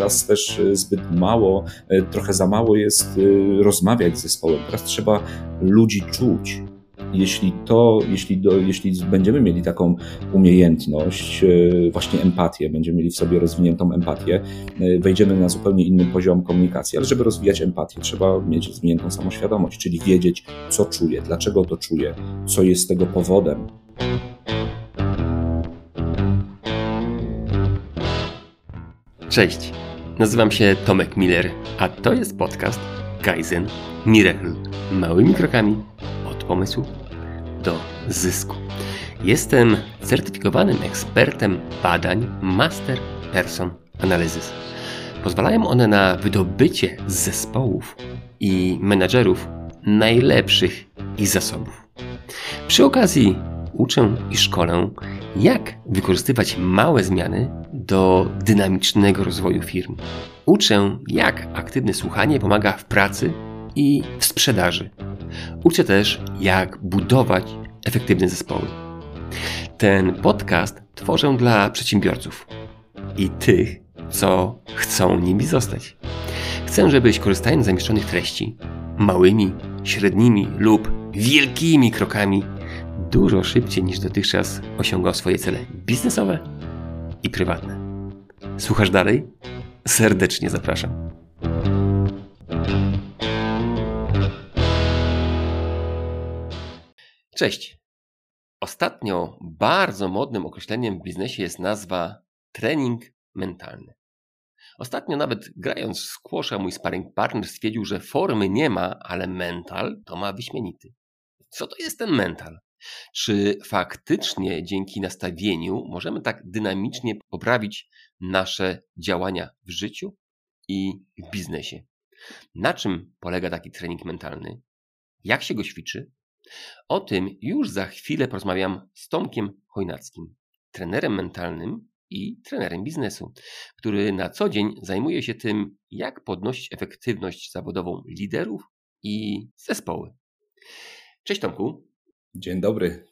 Teraz też zbyt mało, trochę za mało jest rozmawiać z zespołem. Teraz trzeba ludzi czuć jeśli to, jeśli, do, jeśli będziemy mieli taką umiejętność, e, właśnie empatię, będziemy mieli w sobie rozwiniętą empatię, e, wejdziemy na zupełnie inny poziom komunikacji, ale żeby rozwijać empatię, trzeba mieć rozwiniętą samoświadomość, czyli wiedzieć, co czuję, dlaczego to czuję, co jest tego powodem. Cześć, nazywam się Tomek Miller, a to jest podcast Kaizen Miracle. Małymi krokami od pomysłu do zysku. Jestem certyfikowanym ekspertem badań Master Person Analysis. Pozwalają one na wydobycie z zespołów i menadżerów najlepszych ich zasobów. Przy okazji uczę i szkolę, jak wykorzystywać małe zmiany do dynamicznego rozwoju firm. Uczę, jak aktywne słuchanie pomaga w pracy i w sprzedaży. Uczę też, jak budować efektywne zespoły. Ten podcast tworzę dla przedsiębiorców i tych, co chcą nimi zostać. Chcę, żebyś korzystając z zamieszczonych treści, małymi, średnimi lub wielkimi krokami, dużo szybciej niż dotychczas osiągał swoje cele biznesowe i prywatne. Słuchasz dalej? Serdecznie zapraszam. Cześć. Ostatnio bardzo modnym określeniem w biznesie jest nazwa trening mentalny. Ostatnio nawet grając w squasha mój sparring partner stwierdził, że formy nie ma, ale mental to ma wyśmienity. Co to jest ten mental? Czy faktycznie dzięki nastawieniu możemy tak dynamicznie poprawić nasze działania w życiu i w biznesie? Na czym polega taki trening mentalny? Jak się go ćwiczy? O tym już za chwilę porozmawiam z Tomkiem Chojnackim, trenerem mentalnym i trenerem biznesu, który na co dzień zajmuje się tym, jak podnosić efektywność zawodową liderów i zespoły. Cześć Tomku. Dzień dobry.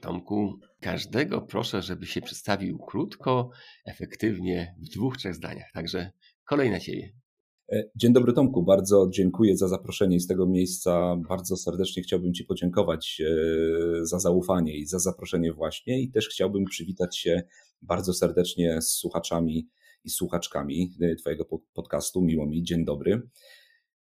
Tomku, każdego proszę, żeby się przedstawił krótko, efektywnie, w dwóch, trzech zdaniach. Także kolej na Ciebie. E, dzień dobry Tomku, bardzo dziękuję za zaproszenie i z tego miejsca bardzo serdecznie chciałbym Ci podziękować e, za zaufanie i za zaproszenie właśnie i też chciałbym przywitać się bardzo serdecznie z słuchaczami i słuchaczkami e, Twojego podcastu. Miło mi, dzień dobry.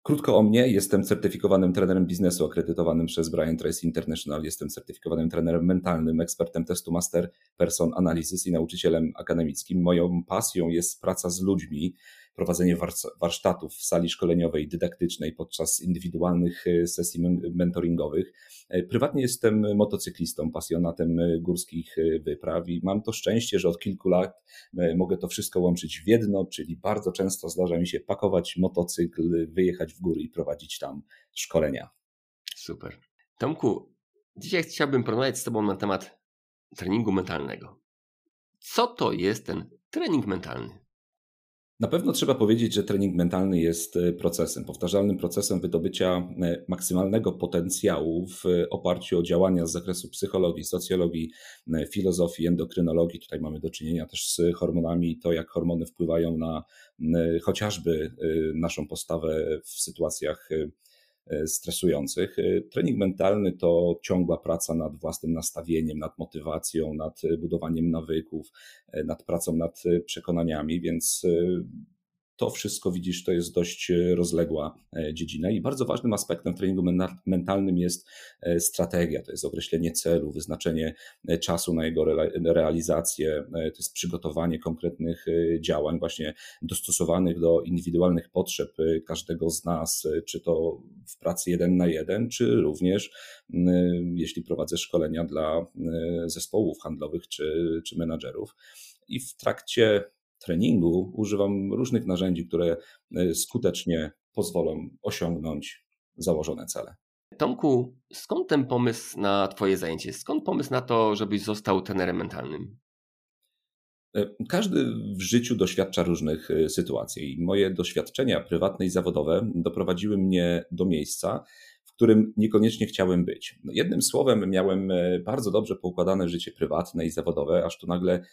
Krótko o mnie, jestem certyfikowanym trenerem biznesu akredytowanym przez Brian Tracy International. Jestem certyfikowanym trenerem mentalnym, ekspertem testu Master Person Analysis i nauczycielem akademickim. Moją pasją jest praca z ludźmi, prowadzenie warsztatów w sali szkoleniowej, dydaktycznej podczas indywidualnych e, sesji mentoringowych. E, prywatnie jestem motocyklistą, pasjonatem e, górskich wypraw i mam to szczęście, że od kilku lat mogę to wszystko łączyć w jedno, czyli bardzo często zdarza mi się pakować motocykl, wyjechać w góry i prowadzić tam szkolenia. Super. Tomku, dzisiaj chciałbym porozmawiać z Tobą na temat treningu mentalnego. Co to jest ten trening mentalny? Na pewno trzeba powiedzieć, że trening mentalny jest e, procesem, powtarzalnym procesem wydobycia e, maksymalnego potencjału w oparciu o działania z zakresu psychologii, socjologii, e, filozofii, endokrynologii. Tutaj mamy do czynienia też z hormonami i to, jak hormony wpływają na chociażby naszą postawę w sytuacjach E, stresujących. E, trening mentalny to ciągła praca nad własnym nastawieniem, nad motywacją, nad budowaniem nawyków, e, nad pracą nad przekonaniami, więc to wszystko widzisz, to jest dość e, rozległa e, dziedzina i bardzo ważnym aspektem treningu mentalnym jest e, strategia, to jest określenie celu, wyznaczenie czasu na jego realizację, to jest przygotowanie konkretnych działań, właśnie dostosowanych do indywidualnych potrzeb każdego z nas, czy to w pracy jeden na jeden, czy również jeśli prowadzę szkolenia dla zespołów handlowych czy, czy menadżerów. I w trakcie treningu używam różnych narzędzi, które e, skutecznie pozwolą osiągnąć założone cele. Tomku, skąd ten pomysł na Twoje zajęcie? Skąd pomysł na to, żebyś został trenerem mentalnym? E, każdy w życiu doświadcza różnych e, sytuacji. Moje doświadczenia prywatne i zawodowe doprowadziły mnie do miejsca, którym niekoniecznie chciałem być. No, jednym słowem, miałem bardzo dobrze poukładane życie prywatne i zawodowe, aż tu nagle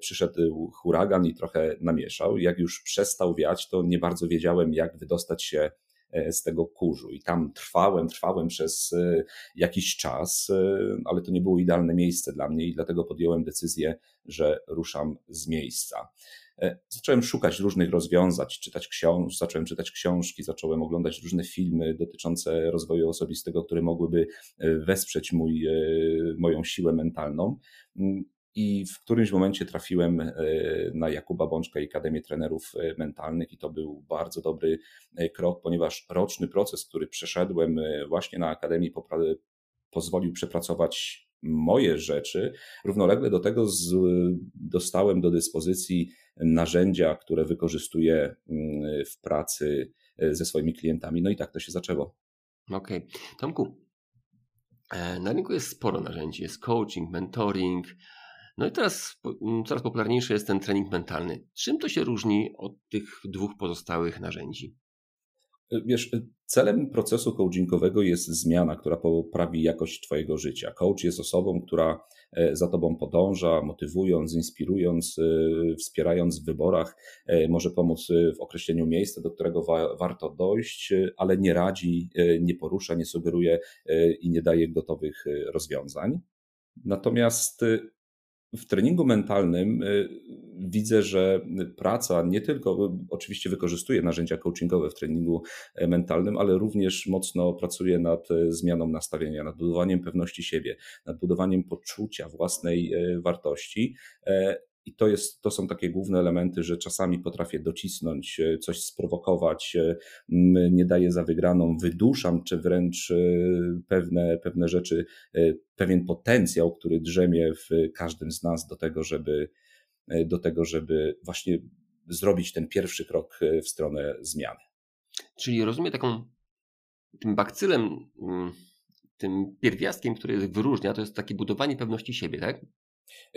przyszedł huragan i trochę namieszał. Jak już przestał wiać, to nie bardzo wiedziałem, jak wydostać się E, z tego kurzu. I tam trwałem, trwałem przez e, jakiś czas, e, ale to nie było idealne miejsce dla mnie i dlatego podjąłem decyzję, że ruszam z miejsca. Zacząłem szukać różnych rozwiązań, czytać książ, zacząłem czytać książki, zacząłem oglądać różne filmy dotyczące rozwoju osobistego, które mogłyby wesprzeć mój, moją siłę mentalną. Mm, i w którymś momencie trafiłem e, na Jakuba Bączka i Akademię Trenerów e, Mentalnych, i to był bardzo dobry e, krok, ponieważ roczny proces, który przeszedłem właśnie na Akademii, pozwolił przepracować moje rzeczy. Równolegle do tego z, dostałem do dyspozycji narzędzia, które wykorzystuję mm, w pracy ze swoimi klientami. No i tak to się zaczęło. Okej. Okay. Tomku, na rynku jest sporo narzędzi. Jest coaching, mentoring, no i teraz mm, coraz popularniejszy jest ten trening mentalny. Czym to się różni od tych dwóch pozostałych narzędzi? Wiesz, celem procesu coachingowego jest zmiana, która poprawi jakość Twojego życia. Coach jest osobą, która e, za Tobą podąża, motywując, inspirując, e, wspierając w wyborach, e, może pomóc w określeniu miejsca, do którego wa warto dojść, ale nie radzi, nie porusza, nie sugeruje i nie daje gotowych rozwiązań. Natomiast w treningu mentalnym y, widzę, że praca nie tylko, oczywiście wykorzystuje narzędzia coachingowe w treningu e, mentalnym, ale również mocno pracuje nad e, zmianą nastawienia, nad budowaniem pewności siebie, nad budowaniem poczucia własnej e, wartości i to, jest, to są takie główne elementy, że czasami potrafię docisnąć, e, coś sprowokować, e, nie daję za wygraną, wyduszam, czy wręcz e, pewne, pewne rzeczy, pewien potencjał, który drzemie w każdym z nas do tego, żeby, do tego, żeby właśnie zrobić ten pierwszy krok w stronę zmiany. Czyli rozumiem taką, tym bakcylem, mm, tym pierwiastkiem, który wyróżnia, to jest takie budowanie pewności siebie, tak?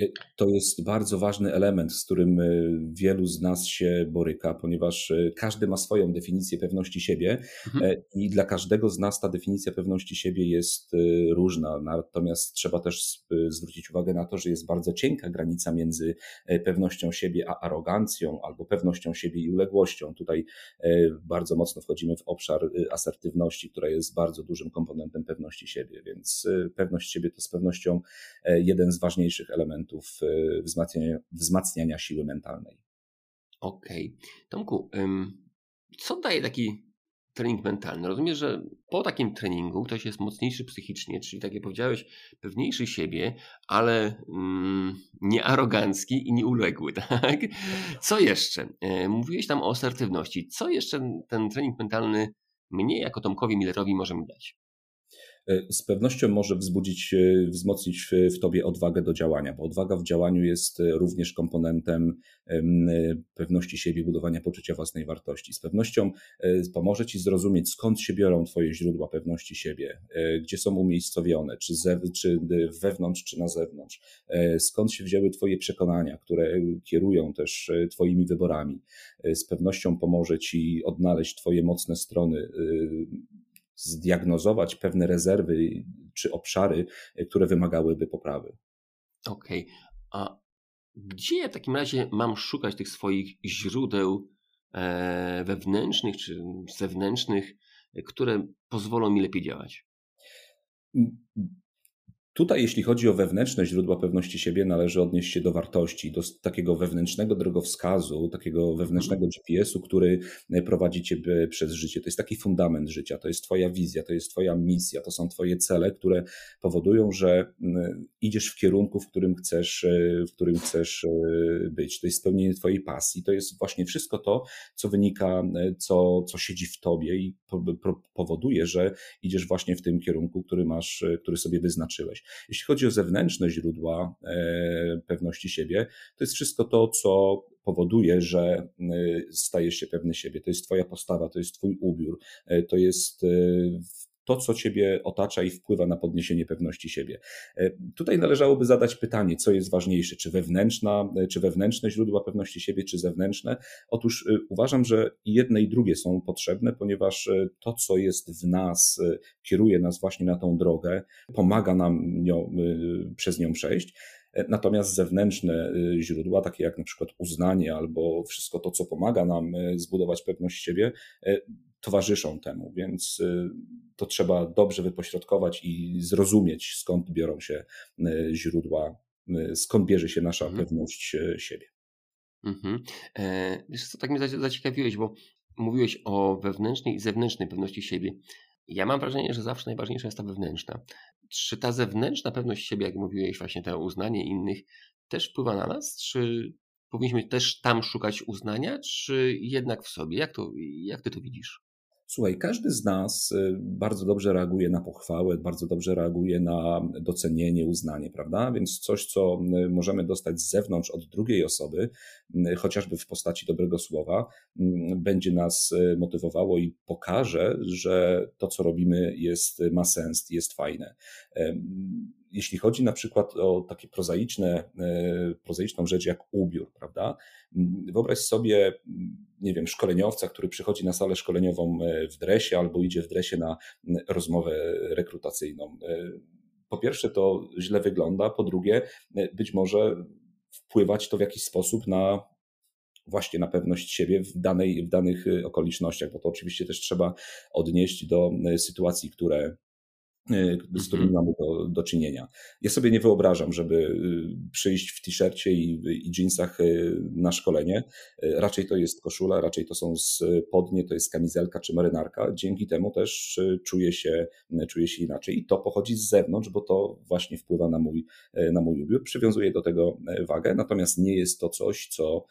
Y, to jest bardzo ważny element, z którym y, wielu z nas się boryka, ponieważ y, każdy ma swoją definicję pewności siebie mhm. E, i dla każdego z nas ta definicja pewności siebie jest różna. Natomiast trzeba też zwrócić uwagę na to, że jest bardzo cienka granica między e, pewnością siebie a arogancją, albo pewnością siebie i uległością. Tutaj e, bardzo mocno wchodzimy w obszar asertywności, która jest bardzo dużym komponentem pewności siebie, więc pewność siebie to z pewnością jeden z ważniejszych elementów elementów e, wzmacniania, wzmacniania siły mentalnej. Okej. Okay. Tomku, co daje taki trening mentalny? Rozumiem, że po takim treningu ktoś jest mocniejszy psychicznie, czyli tak jak powiedziałeś, pewniejszy siebie, ale mm, nie arogancki i nieuległy, tak? Co jeszcze? E, mówiłeś tam o asertywności. Co jeszcze ten trening mentalny mnie jako Tomkowi Millerowi może mi dać? E, z pewnością może wzbudzić, e, wzmocnić w tobie odwagę do działania, bo odwaga w działaniu jest e, również komponentem pewności siebie, budowania poczucia własnej wartości. Z pewnością pomoże ci zrozumieć, skąd się biorą twoje źródła pewności siebie, gdzie są umiejscowione, czy, ze, czy wewnątrz, czy na zewnątrz, skąd się wzięły twoje przekonania, które kierują też twoimi wyborami. Z pewnością pomoże ci odnaleźć twoje mocne strony zdiagnozować pewne rezerwy czy obszary, które wymagałyby poprawy. Okej. Okay. A gdzie w takim razie mam szukać tych swoich źródeł e, wewnętrznych czy zewnętrznych, które pozwolą mi lepiej działać? Tutaj, jeśli chodzi o wewnętrzne źródła pewności siebie, należy odnieść się do wartości, do takiego wewnętrznego drogowskazu, takiego wewnętrznego mhm. GPS-u, który e, prowadzi cię przez życie. To jest taki fundament życia, to jest Twoja wizja, to jest Twoja misja, to są Twoje cele, które powodują, że idziesz w kierunku, w którym chcesz, e, w którym chcesz e, być. To jest spełnienie Twojej pasji, to jest właśnie wszystko to, co wynika, co, co siedzi w Tobie i powoduje, że idziesz właśnie w tym kierunku, który masz, który sobie wyznaczyłeś. Jeśli chodzi o zewnętrzne źródła e, pewności siebie, to jest wszystko to, co powoduje, że e, stajesz się pewny siebie. To jest Twoja postawa, to jest Twój ubiór, e, to jest to, co ciebie otacza i wpływa na podniesienie pewności siebie. Tutaj należałoby zadać pytanie, co jest ważniejsze, czy wewnętrzna, czy wewnętrzne źródła pewności siebie, czy zewnętrzne. Otóż uważam, że jedne i drugie są potrzebne, ponieważ to, co jest w nas, kieruje nas właśnie na tą drogę, pomaga nam nią, przez nią przejść. Natomiast zewnętrzne źródła, takie jak na przykład uznanie albo wszystko to, co pomaga nam zbudować pewność siebie, towarzyszą temu, więc to trzeba dobrze wypośrodkować i zrozumieć, skąd biorą się źródła, skąd bierze się nasza mhm. pewność siebie. Mhm. E, wiesz co, tak mnie zaciekawiłeś, bo mówiłeś o wewnętrznej i zewnętrznej pewności siebie. Ja mam wrażenie, że zawsze najważniejsza jest ta wewnętrzna. Czy ta zewnętrzna pewność siebie, jak mówiłeś, właśnie to uznanie innych, też wpływa na nas? Czy powinniśmy też tam szukać uznania, czy jednak w sobie? Jak, to, jak ty to widzisz? Słuchaj, każdy z nas y, bardzo dobrze reaguje na pochwałę, bardzo dobrze reaguje na docenienie, uznanie, prawda? Więc coś, co y, możemy dostać z zewnątrz od drugiej osoby, y, chociażby w postaci dobrego słowa, będzie nas motywowało i pokaże, że to, co robimy, jest, ma sens, jest fajne jeśli chodzi na przykład o takie prozaiczne, e, prozaiczną rzecz jak ubiór, prawda? Wyobraź sobie, nie wiem, szkoleniowca, który przychodzi na salę szkoleniową e, w dresie albo idzie w dresie na rozmowę rekrutacyjną. E, po pierwsze, to źle wygląda, po drugie, być może wpływać to w jakiś sposób na właśnie na pewność siebie w, danej, w danych okolicznościach, bo to oczywiście też trzeba odnieść do sytuacji, które z którymi mhm. mamy do, do czynienia. Ja sobie nie wyobrażam, żeby y, przyjść w t-shircie i, i jeansach y, na szkolenie. Raczej to jest koszula, raczej to są spodnie, to jest kamizelka czy marynarka. Dzięki temu też czuję się, czuję się inaczej. I to pochodzi z zewnątrz, bo to właśnie wpływa na mój, na mój ubiór. Przywiązuję do tego wagę, natomiast nie jest to coś, co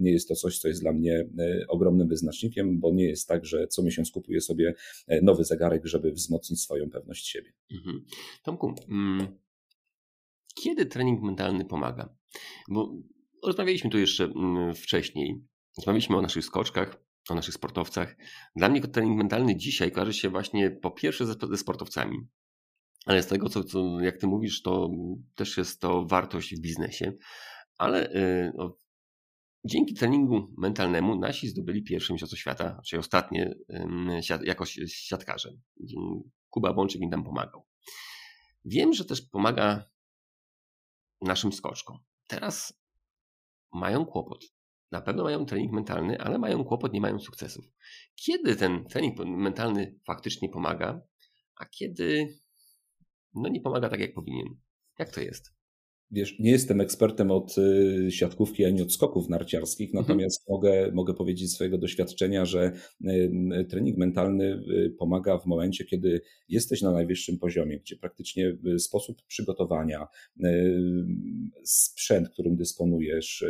nie jest to coś, co jest dla mnie ogromnym wyznacznikiem, bo nie jest tak, że co miesiąc kupuję sobie nowy zegarek, żeby wzmocnić swoją pewność pewność siebie. Mhm. Tomku, mm, kiedy trening mentalny pomaga? Bo rozmawialiśmy tu jeszcze mm, wcześniej. Rozmawialiśmy o naszych skoczkach, o naszych sportowcach. Dla mnie trening mentalny dzisiaj kojarzy się właśnie po pierwsze ze, ze sportowcami, ale z tego, co, co, jak ty mówisz, to też jest to wartość w biznesie. Ale yy, no, dzięki treningu mentalnemu nasi zdobyli pierwsze mistrzostwo świata, czyli ostatnie jako siatkarze. Kuba Bączyk im tam pomagał. Wiem, że też pomaga naszym skoczkom. Teraz mają kłopot. Na pewno mają trening mentalny, ale mają kłopot, nie mają sukcesów. Kiedy ten trening mentalny faktycznie pomaga, a kiedy no nie pomaga tak, jak powinien? Jak to jest? Wiesz, nie jestem ekspertem od y, siatkówki ani od skoków narciarskich, mhm. natomiast mogę, mogę powiedzieć z swojego doświadczenia, że y, trening mentalny y, pomaga w momencie, kiedy jesteś na najwyższym poziomie, gdzie praktycznie sposób przygotowania, sprzęt, którym dysponujesz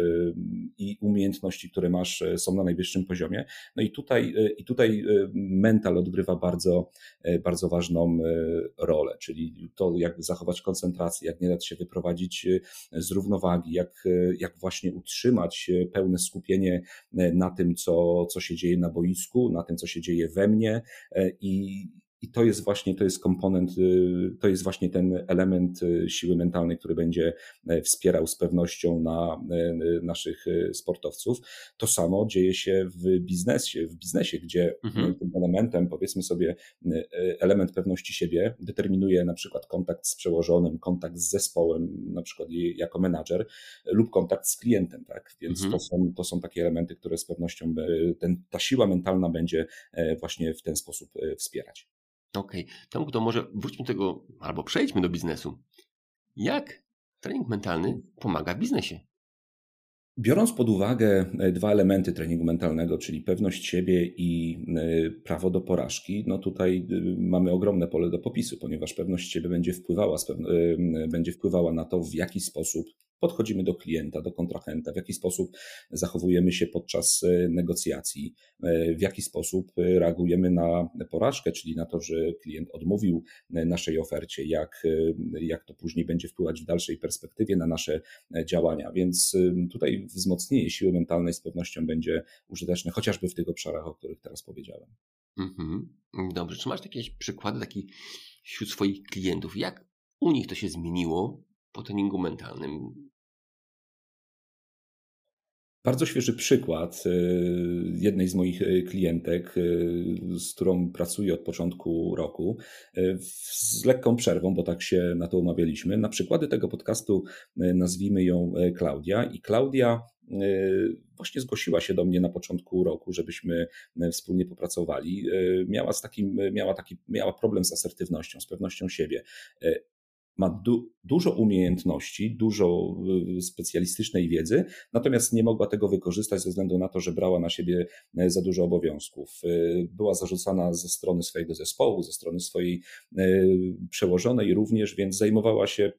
i umiejętności, które masz, są na najwyższym poziomie. No i tutaj, i tutaj mental odgrywa bardzo, bardzo ważną rolę, czyli to, jak zachować koncentrację, jak nie dać się wyprowadzić z równowagi, jak, jak właśnie utrzymać pełne skupienie na tym, co, co się dzieje na boisku, na tym, co się dzieje we mnie i, i to jest właśnie, to jest komponent, y, to jest właśnie ten element y, siły mentalnej, który będzie e, wspierał z pewnością na e, naszych e, sportowców. To samo dzieje się w biznesie, w biznesie, gdzie mhm. tym elementem, powiedzmy sobie, element pewności siebie determinuje na przykład kontakt z przełożonym, kontakt z zespołem, na przykład jako menadżer, lub kontakt z klientem, tak? Więc mhm. to, są, to są takie elementy, które z pewnością ten, ta siła mentalna będzie właśnie w ten sposób wspierać. Okej, okay. Tomku, to może wróćmy do tego, albo przejdźmy do biznesu. Jak trening mentalny pomaga w biznesie? Biorąc pod uwagę e, dwa elementy treningu mentalnego, czyli pewność siebie i e, prawo do porażki, no tutaj e, mamy ogromne pole do popisu, ponieważ pewność siebie będzie wpływała, będzie wpływała na to, w jaki sposób podchodzimy do klienta, do kontrahenta, w jaki sposób zachowujemy się podczas e, negocjacji, e, w jaki sposób e, reagujemy na porażkę, czyli na to, że klient odmówił naszej ofercie, jak, jak to później będzie wpływać w dalszej perspektywie na nasze działania. Więc tutaj wzmocnienie siły mentalnej z pewnością będzie użyteczne, chociażby w tych obszarach, o których teraz powiedziałem. Mhm. Dobrze. Czy masz jakieś przykłady taki wśród swoich klientów? Jak u nich to się zmieniło po treningu mentalnym? Bardzo świeży przykład y, jednej z moich y, klientek, y, z którą pracuję od początku roku, z lekką przerwą, bo tak się na to umawialiśmy. Na przykłady tego podcastu nazwijmy ją Klaudia i Klaudia właśnie zgłosiła się do mnie na początku roku, żebyśmy wspólnie popracowali. Miała, z takim, miała, taki, miała problem z asertywnością, z pewnością siebie ma du dużo umiejętności, dużo y, specjalistycznej wiedzy, natomiast nie mogła tego wykorzystać ze względu na to, że brała na siebie e, za dużo obowiązków. Y, była zarzucana ze strony swojego zespołu, ze strony swojej e, przełożonej również, więc zajmowała się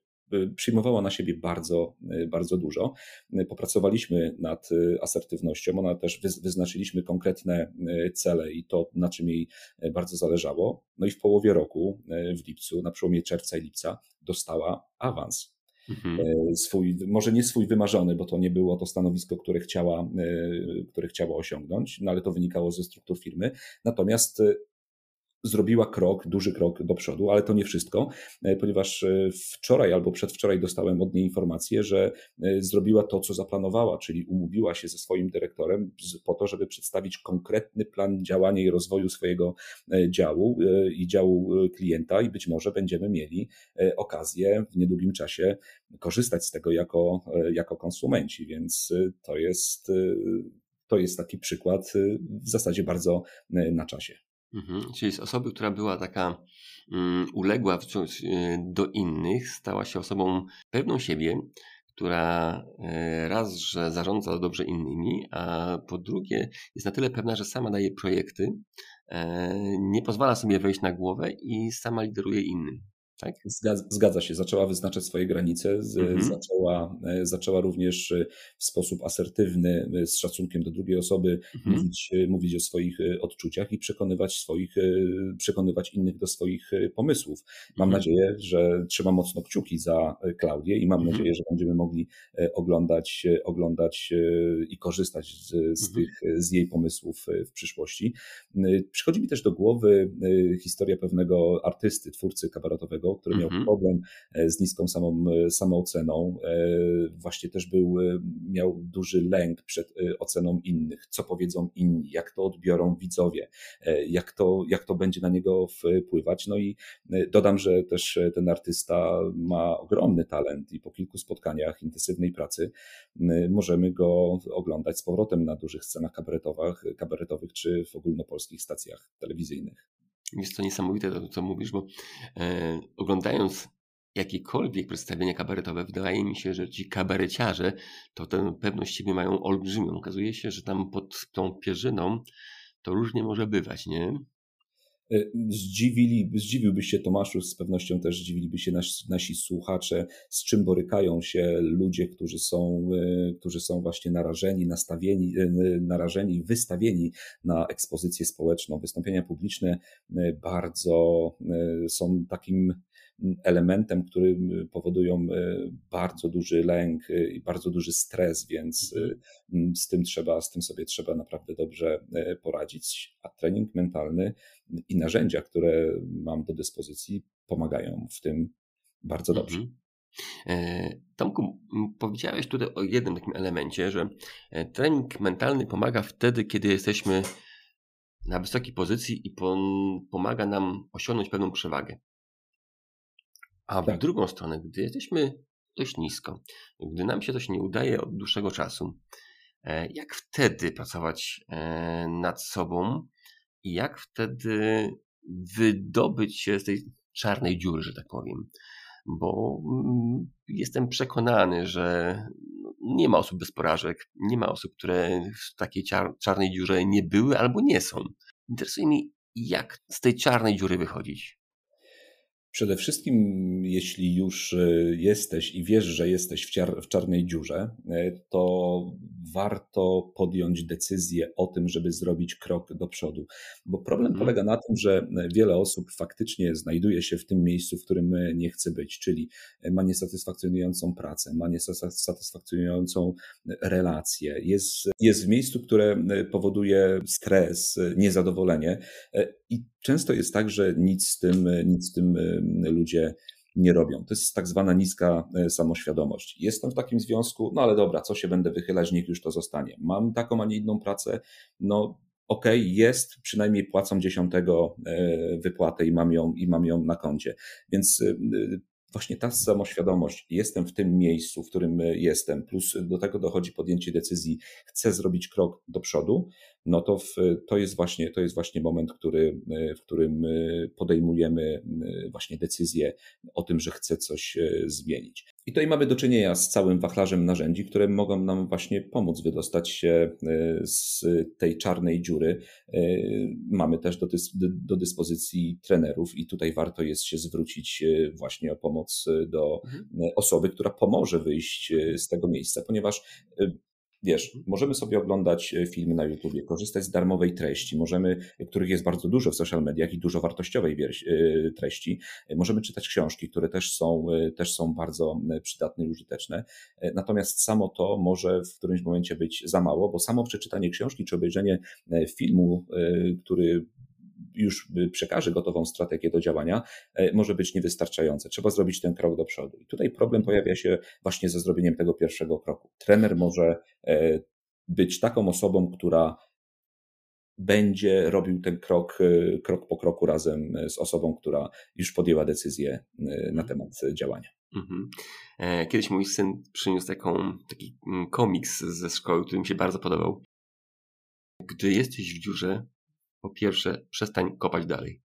przyjmowała na siebie bardzo, y, bardzo dużo. Y, popracowaliśmy nad asertywnością, ona też wyznaczyliśmy konkretne cele i to, na czym jej bardzo zależało. No i w połowie roku, w lipcu, na przełomie czerwca i lipca, dostała awans. Mhm. Swój, może nie swój wymarzony, bo to nie było to stanowisko, które chciała, które chciała osiągnąć, no ale to wynikało ze struktur firmy. Natomiast zrobiła krok, duży krok do przodu, ale to nie wszystko, e, ponieważ e, wczoraj albo przedwczoraj dostałem od niej informację, że e, zrobiła to, co zaplanowała, czyli umówiła się ze swoim dyrektorem po to, żeby przedstawić konkretny plan działania i rozwoju swojego działu i działu klienta i być może będziemy mieli okazję w niedługim czasie korzystać z tego jako, jako konsumenci, więc to jest, to jest taki przykład w zasadzie bardzo na czasie. Mhm. Czyli z osoby, która była taka um, uległa do innych, stała się osobą pewną siebie, która e, raz, że zarządza dobrze innymi, a po drugie jest na tyle pewna, że sama daje projekty, e, nie pozwala sobie wejść na głowę i sama lideruje innym. Tak? Zgadza, się, zaczęła wyznaczać swoje granice, mhm. zaczęła, e, zaczęła również e, w sposób asertywny, e, z szacunkiem do drugiej osoby mhm. mówić, mówić o swoich odczuciach i przekonywać swoich, przekonywać innych do swoich pomysłów. Mam mhm. nadzieję, że trzyma mocno kciuki za Klaudię i mam mhm. nadzieję, że będziemy mogli oglądać, oglądać i korzystać z, z, mhm. tych, z jej pomysłów w przyszłości. Przychodzi mi też do głowy historia pewnego artysty, twórcy kabaretowego, który miał mhm. problem e, z niską samą, e, samooceną. E, właśnie też był, miał duży lęk przed oceną innych, co powiedzą inni, jak to odbiorą widzowie, jak to, jak to będzie na niego wpływać. No i dodam, że też ten artysta ma ogromny talent i po kilku spotkaniach intensywnej pracy możemy go oglądać z powrotem na dużych scenach kabaretowych, kabaretowych czy w ogólnopolskich stacjach telewizyjnych. Jest to niesamowite to, co mówisz, bo e, oglądając jakiekolwiek przedstawienia kabaretowe, wydaje mi się, że ci kabareciarze to tę pewność siebie mają olbrzymią. Okazuje się, że tam pod tą pierzyną to różnie może bywać, nie? E, zdziwili, zdziwiłbyś się Tomaszu, z pewnością też zdziwiliby się nasi, nasi słuchacze, z czym borykają się ludzie, którzy są, e, którzy są właśnie narażeni, nastawieni, e, narażeni, wystawieni na ekspozycję społeczną. Wystąpienia publiczne bardzo są takim elementem, który powodują bardzo duży lęk i bardzo duży stres, więc mhm. z tym trzeba, z tym sobie trzeba naprawdę dobrze poradzić. A trening mentalny i narzędzia, które mam do dyspozycji, pomagają w tym bardzo dobrze. Mhm. E, Tomku, powiedziałeś tutaj o jednym takim elemencie, że e, trening mentalny pomaga wtedy, kiedy jesteśmy na wysokiej pozycji i pomaga nam osiągnąć pewną przewagę. A w tak. drugą stronę, gdy jesteśmy dość nisko, gdy nam się coś nie udaje od dłuższego czasu, e, jak wtedy pracować nad sobą i jak wtedy wydobyć się z tej czarnej dziury, że tak powiem. Bo mm, jestem przekonany, że nie ma osób bez porażek, nie ma osób, które w takiej czarnej dziurze nie były albo nie są. Interesuje mnie, jak z tej czarnej dziury wychodzić. Przede wszystkim, jeśli już e, jesteś i wiesz, że jesteś w, ciar, w czarnej dziurze, e, to warto podjąć decyzję o tym, żeby zrobić krok do przodu. Bo problem mhm. polega na tym, że wiele osób faktycznie znajduje się w tym miejscu, w którym nie chce być, czyli ma niesatysfakcjonującą pracę, ma niesatysfakcjonującą relację, jest, jest w miejscu, które powoduje stres, niezadowolenie i często jest tak, że nic z tym, nic z tym ludzie nie robią. To jest tak zwana niska e, samoświadomość. Jestem w takim związku, no ale dobra, co się będę wychylać, niech już to zostanie. Mam taką, a nie inną pracę, no okej, okay, jest, przynajmniej płacą dziesiątego e, wypłatę i mam ją, i mam ją na koncie. Więc e, właśnie ta samoświadomość, jestem w tym miejscu, w którym jestem, plus do tego dochodzi podjęcie decyzji, chcę zrobić krok do przodu, no to w, to, jest właśnie, to jest właśnie moment, który, w którym podejmujemy właśnie decyzję o tym, że chcę coś e, zmienić. I tutaj mamy do czynienia z całym wachlarzem narzędzi, które mogą nam właśnie pomóc wydostać się e, z tej czarnej dziury. E, mamy też do, do dyspozycji trenerów i tutaj warto jest się zwrócić właśnie o pomoc do mhm. osoby, która pomoże wyjść z tego miejsca, ponieważ Wiesz, mhm. możemy sobie oglądać e, filmy na YouTubie, korzystać z darmowej treści, możemy, których jest bardzo dużo w social mediach i dużo wartościowej e, treści. E, możemy czytać książki, które też są, też są bardzo przydatne i użyteczne. Natomiast samo to może w którymś momencie być za mało, bo samo przeczytanie książki czy obejrzenie filmu, który już przekaże gotową strategię do działania, e, może być niewystarczające. Trzeba zrobić ten krok do przodu. I tutaj problem pojawia się właśnie ze zrobieniem tego pierwszego kroku. Trener może e, być taką osobą, która będzie robił ten krok, e, krok po kroku razem z osobą, która już podjęła decyzję na mhm. temat działania. Mhm. Kiedyś mój syn przyniósł taką, taki mm, komiks ze szkoły, który mi się bardzo podobał. Gdy jesteś w dziurze, po pierwsze, przestań kopać dalej.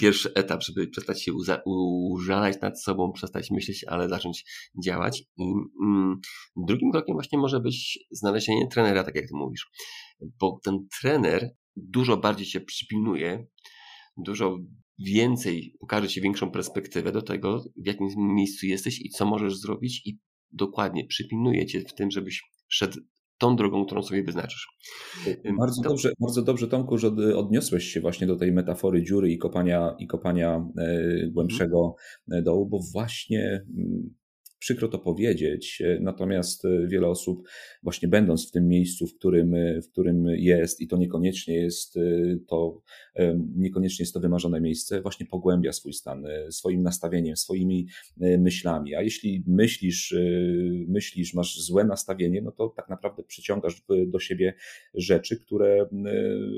Pierwszy etap, żeby przestać się użalać nad sobą, przestać myśleć, ale zacząć działać. I mm, drugim krokiem właśnie może być znalezienie trenera, tak jak ty mówisz. Bo ten trener dużo bardziej cię przypilnuje, dużo więcej pokaże ci większą perspektywę do tego, w jakim miejscu jesteś i co możesz zrobić i dokładnie przypilnuje cię w tym, żebyś szedł tą drogą, którą sobie wyznaczysz. Bardzo, to... dobrze, bardzo dobrze, Tomku, że odniosłeś się właśnie do tej metafory dziury i kopania, i kopania e, głębszego mhm. dołu, bo właśnie mm, Przykro to powiedzieć, e, natomiast wiele osób, właśnie będąc w tym miejscu, w którym, w którym jest, i to niekoniecznie jest to, niekoniecznie jest to wymarzone miejsce, właśnie pogłębia swój stan, swoim nastawieniem, swoimi myślami. A jeśli myślisz, myślisz, masz złe nastawienie, no to tak naprawdę przyciągasz do siebie rzeczy, które,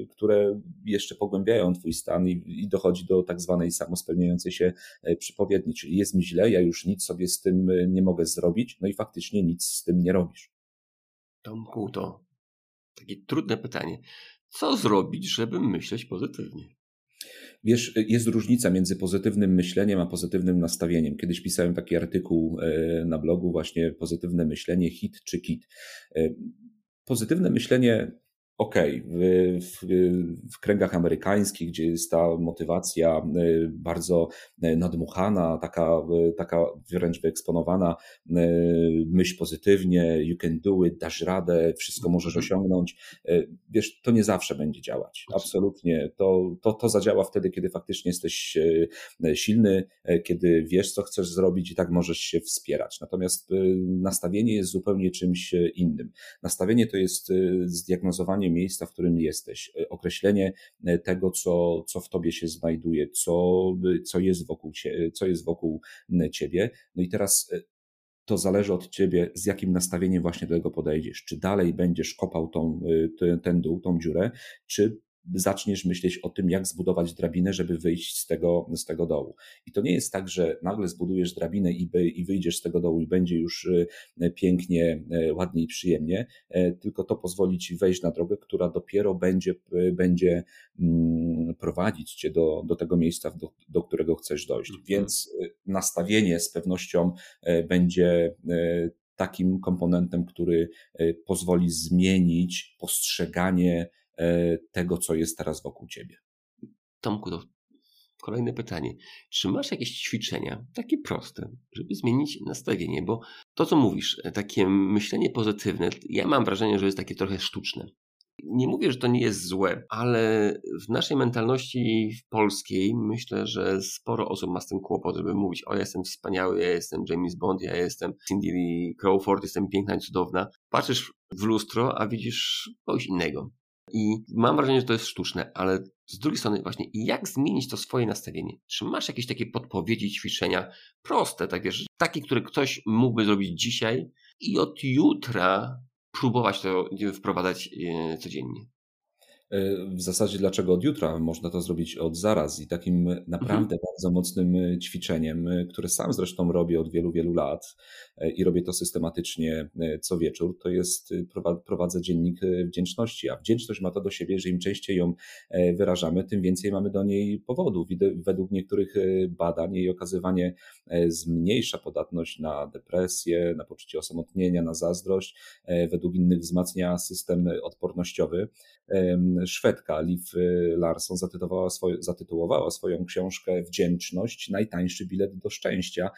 które jeszcze pogłębiają twój stan i, i dochodzi do tak zwanej samospełniającej się przypowiedni, czyli jest mi źle, ja już nic sobie z tym nie mogę zrobić, no i faktycznie nic z tym nie robisz. Tomku, to takie trudne pytanie. Co zrobić, żeby myśleć pozytywnie? Wiesz, jest różnica między pozytywnym myśleniem a pozytywnym nastawieniem. Kiedyś pisałem taki artykuł e, na blogu, właśnie pozytywne myślenie, hit czy kit. E, pozytywne myślenie okej, okay. w, w, kręgach amerykańskich, gdzie jest ta motywacja y, bardzo y, nadmuchana, taka, y, taka wręcz wyeksponowana, myśl pozytywnie, you can do it, dasz radę, wszystko możesz mhm. osiągnąć, wiesz, to nie zawsze będzie działać. Absolutnie. To, to, to zadziała wtedy, kiedy faktycznie jesteś silny, kiedy wiesz, co chcesz zrobić i tak możesz się wspierać. Natomiast nastawienie jest zupełnie czymś innym. Nastawienie to jest zdiagnozowanie miejsca, w którym jesteś, e, określenie e, tego, co, co w tobie się znajduje, co, co, jest wokół, co jest wokół ciebie. No i teraz e, to zależy od ciebie, z jakim nastawieniem właśnie do tego podejdziesz. Czy dalej będziesz kopał tą, ten dół, tą dziurę, czy zaczniesz myśleć o tym, jak zbudować drabinę, żeby wyjść z tego, z tego dołu. I to nie jest tak, że nagle zbudujesz drabinę i, by, i wyjdziesz z tego dołu i będzie już e, pięknie, e, ładnie i przyjemnie, tylko to pozwoli ci wejść na drogę, która dopiero będzie, będzie mm, prowadzić cię do, do tego miejsca, do, do którego chcesz dojść. Mhm. Więc nastawienie z pewnością będzie takim komponentem, który pozwoli zmienić postrzeganie tego, co jest teraz wokół ciebie. Tomku, to kolejne pytanie. Czy masz jakieś ćwiczenia, takie proste, żeby zmienić nastawienie? Bo to, co mówisz, takie myślenie pozytywne, ja mam wrażenie, że jest takie trochę sztuczne. Nie mówię, że to nie jest złe, ale w naszej mentalności polskiej myślę, że sporo osób ma z tym kłopot, żeby mówić: O, ja jestem wspaniały, ja jestem James Bond, ja jestem Cindy Crawford, jestem piękna i cudowna. Patrzysz w lustro, a widzisz kogoś innego. I mam wrażenie, że to jest sztuczne, ale z drugiej strony, właśnie, jak zmienić to swoje nastawienie? Czy masz jakieś takie podpowiedzi, ćwiczenia proste, tak wiesz, takie, które ktoś mógłby zrobić dzisiaj i od jutra próbować to wprowadzać e, codziennie? E, w zasadzie dlaczego od jutra? Można to zrobić od zaraz i takim naprawdę mhm. bardzo mocnym e, ćwiczeniem, e, które sam zresztą robię od wielu, wielu lat i robię to systematycznie co wieczór, to jest prowadzę dziennik wdzięczności, a wdzięczność ma to do siebie, że im częściej ją wyrażamy, tym więcej mamy do niej powodów. Według niektórych badań jej okazywanie zmniejsza podatność na depresję, na poczucie osamotnienia, na zazdrość, według innych wzmacnia system odpornościowy. Szwedka Liv Larsson zatytułowała, swoje, zatytułowała swoją książkę Wdzięczność, najtańszy bilet do szczęścia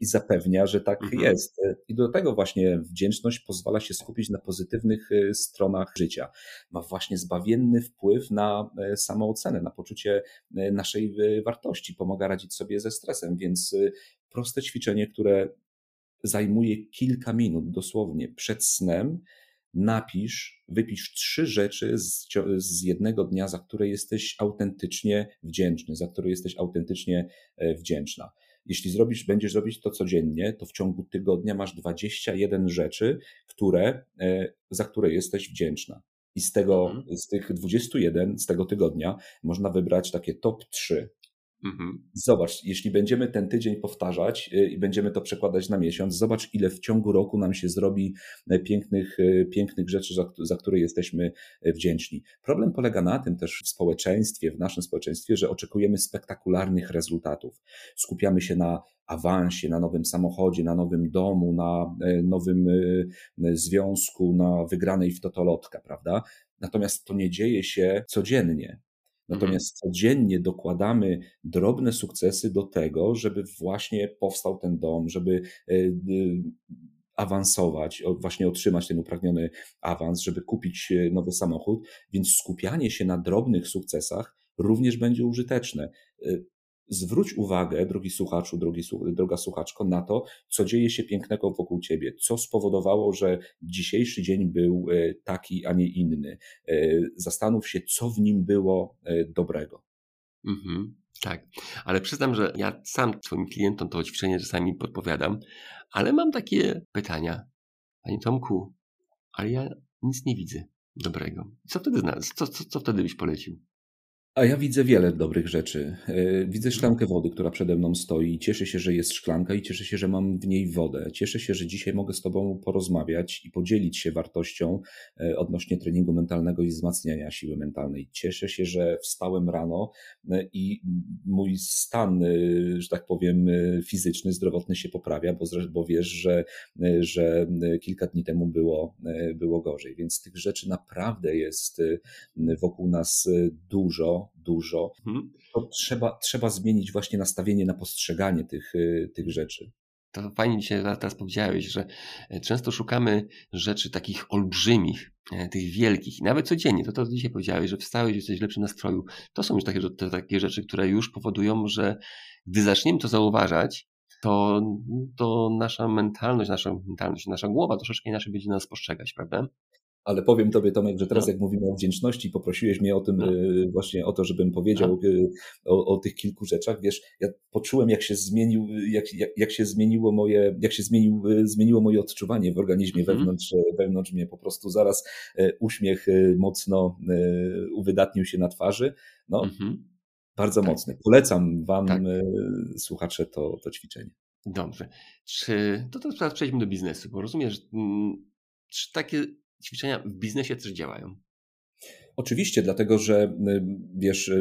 i zapewnia, że tak mhm. jest. I do tego właśnie wdzięczność pozwala się skupić na pozytywnych y, stronach życia. Ma właśnie zbawienny wpływ na y, samoocenę, na poczucie naszej wartości, pomaga radzić sobie ze stresem, więc proste ćwiczenie, które zajmuje kilka minut dosłownie przed snem, napisz, wypisz trzy rzeczy z, z, jednego dnia, za które jesteś autentycznie wdzięczny, za które jesteś autentycznie e, wdzięczna. Jeśli zrobisz, będziesz robić to codziennie, to w ciągu tygodnia masz 21 rzeczy, które, e, za które jesteś wdzięczna. I z tego, mhm. z tych 21 z tego tygodnia można wybrać takie top 3 Mhm. Zobacz, jeśli będziemy ten tydzień powtarzać y, i będziemy to przekładać na miesiąc, zobacz, ile w ciągu roku nam się zrobi e, pięknych, e, pięknych rzeczy, za, za które jesteśmy e, wdzięczni. Problem polega na tym też w społeczeństwie, w naszym społeczeństwie, że oczekujemy spektakularnych rezultatów. Skupiamy się na awansie, na nowym samochodzie, na nowym domu, na nowym związku, na wygranej w totolotka, prawda? Natomiast to nie dzieje się codziennie. Natomiast mhm. codziennie dokładamy drobne sukcesy do tego, żeby właśnie powstał ten dom, żeby e, awansować, właśnie otrzymać ten upragniony awans, żeby kupić e, nowy samochód, więc skupianie się na drobnych sukcesach również będzie użyteczne. Zwróć uwagę, drogi słuchaczu, drogi, droga słuchaczko, na to, co dzieje się pięknego wokół ciebie, co spowodowało, że dzisiejszy dzień był e, taki, a nie inny. E, zastanów się, co w nim było e, dobrego. Mhm, tak, ale przyznam, że ja sam swoim klientom to ćwiczenie czasami podpowiadam, ale mam takie pytania. Panie Tomku, ale ja nic nie widzę dobrego. Co wtedy, co, co, co wtedy byś polecił? A ja widzę wiele dobrych rzeczy. E, widzę szklankę wody, która przede mną stoi. Cieszę się, że jest szklanka i cieszę się, że mam w niej wodę. Cieszę się, że dzisiaj mogę z Tobą porozmawiać i podzielić się wartością e, odnośnie treningu mentalnego i wzmacniania siły mentalnej. Cieszę się, że wstałem rano e, i mój stan, że tak powiem, fizyczny, zdrowotny się poprawia, bo, bo wiesz, że, że kilka dni temu było, było gorzej. Więc tych rzeczy naprawdę jest wokół nas dużo dużo, mhm. to trzeba, trzeba zmienić właśnie nastawienie na postrzeganie tych, y, tych rzeczy. To fajnie dzisiaj teraz powiedziałeś, że e, często szukamy rzeczy takich olbrzymich, e, tych wielkich, nawet codziennie. To to dzisiaj powiedziałeś, że wstałeś, jesteś w lepszym nastroju. To są już takie, takie rzeczy, które już powodują, że gdy zaczniemy to zauważać, to, to nasza mentalność, nasza mentalność, nasza głowa troszeczkę inaczej będzie nas postrzegać, prawda? Ale powiem Tobie, Tomek, że teraz, no. jak mówimy o wdzięczności, poprosiłeś mnie o tym, no. Y, właśnie o to, żebym powiedział y, o, o, tych kilku rzeczach. Wiesz, ja poczułem, jak się zmienił, jak, jak, jak się zmieniło moje, jak się zmienił, y, zmieniło moje odczuwanie w organizmie mhm. wewnątrz, wewnątrz mnie. Po prostu zaraz uśmiech mocno uwydatnił się na twarzy. No, mhm. bardzo tak. mocny. Polecam Wam, tak. słuchacze, to, to ćwiczenie. Dobrze. Czy to teraz przejdźmy do biznesu, bo rozumiem, że mm, takie ćwiczenia w biznesie też działają? Oczywiście, dlatego że wiesz,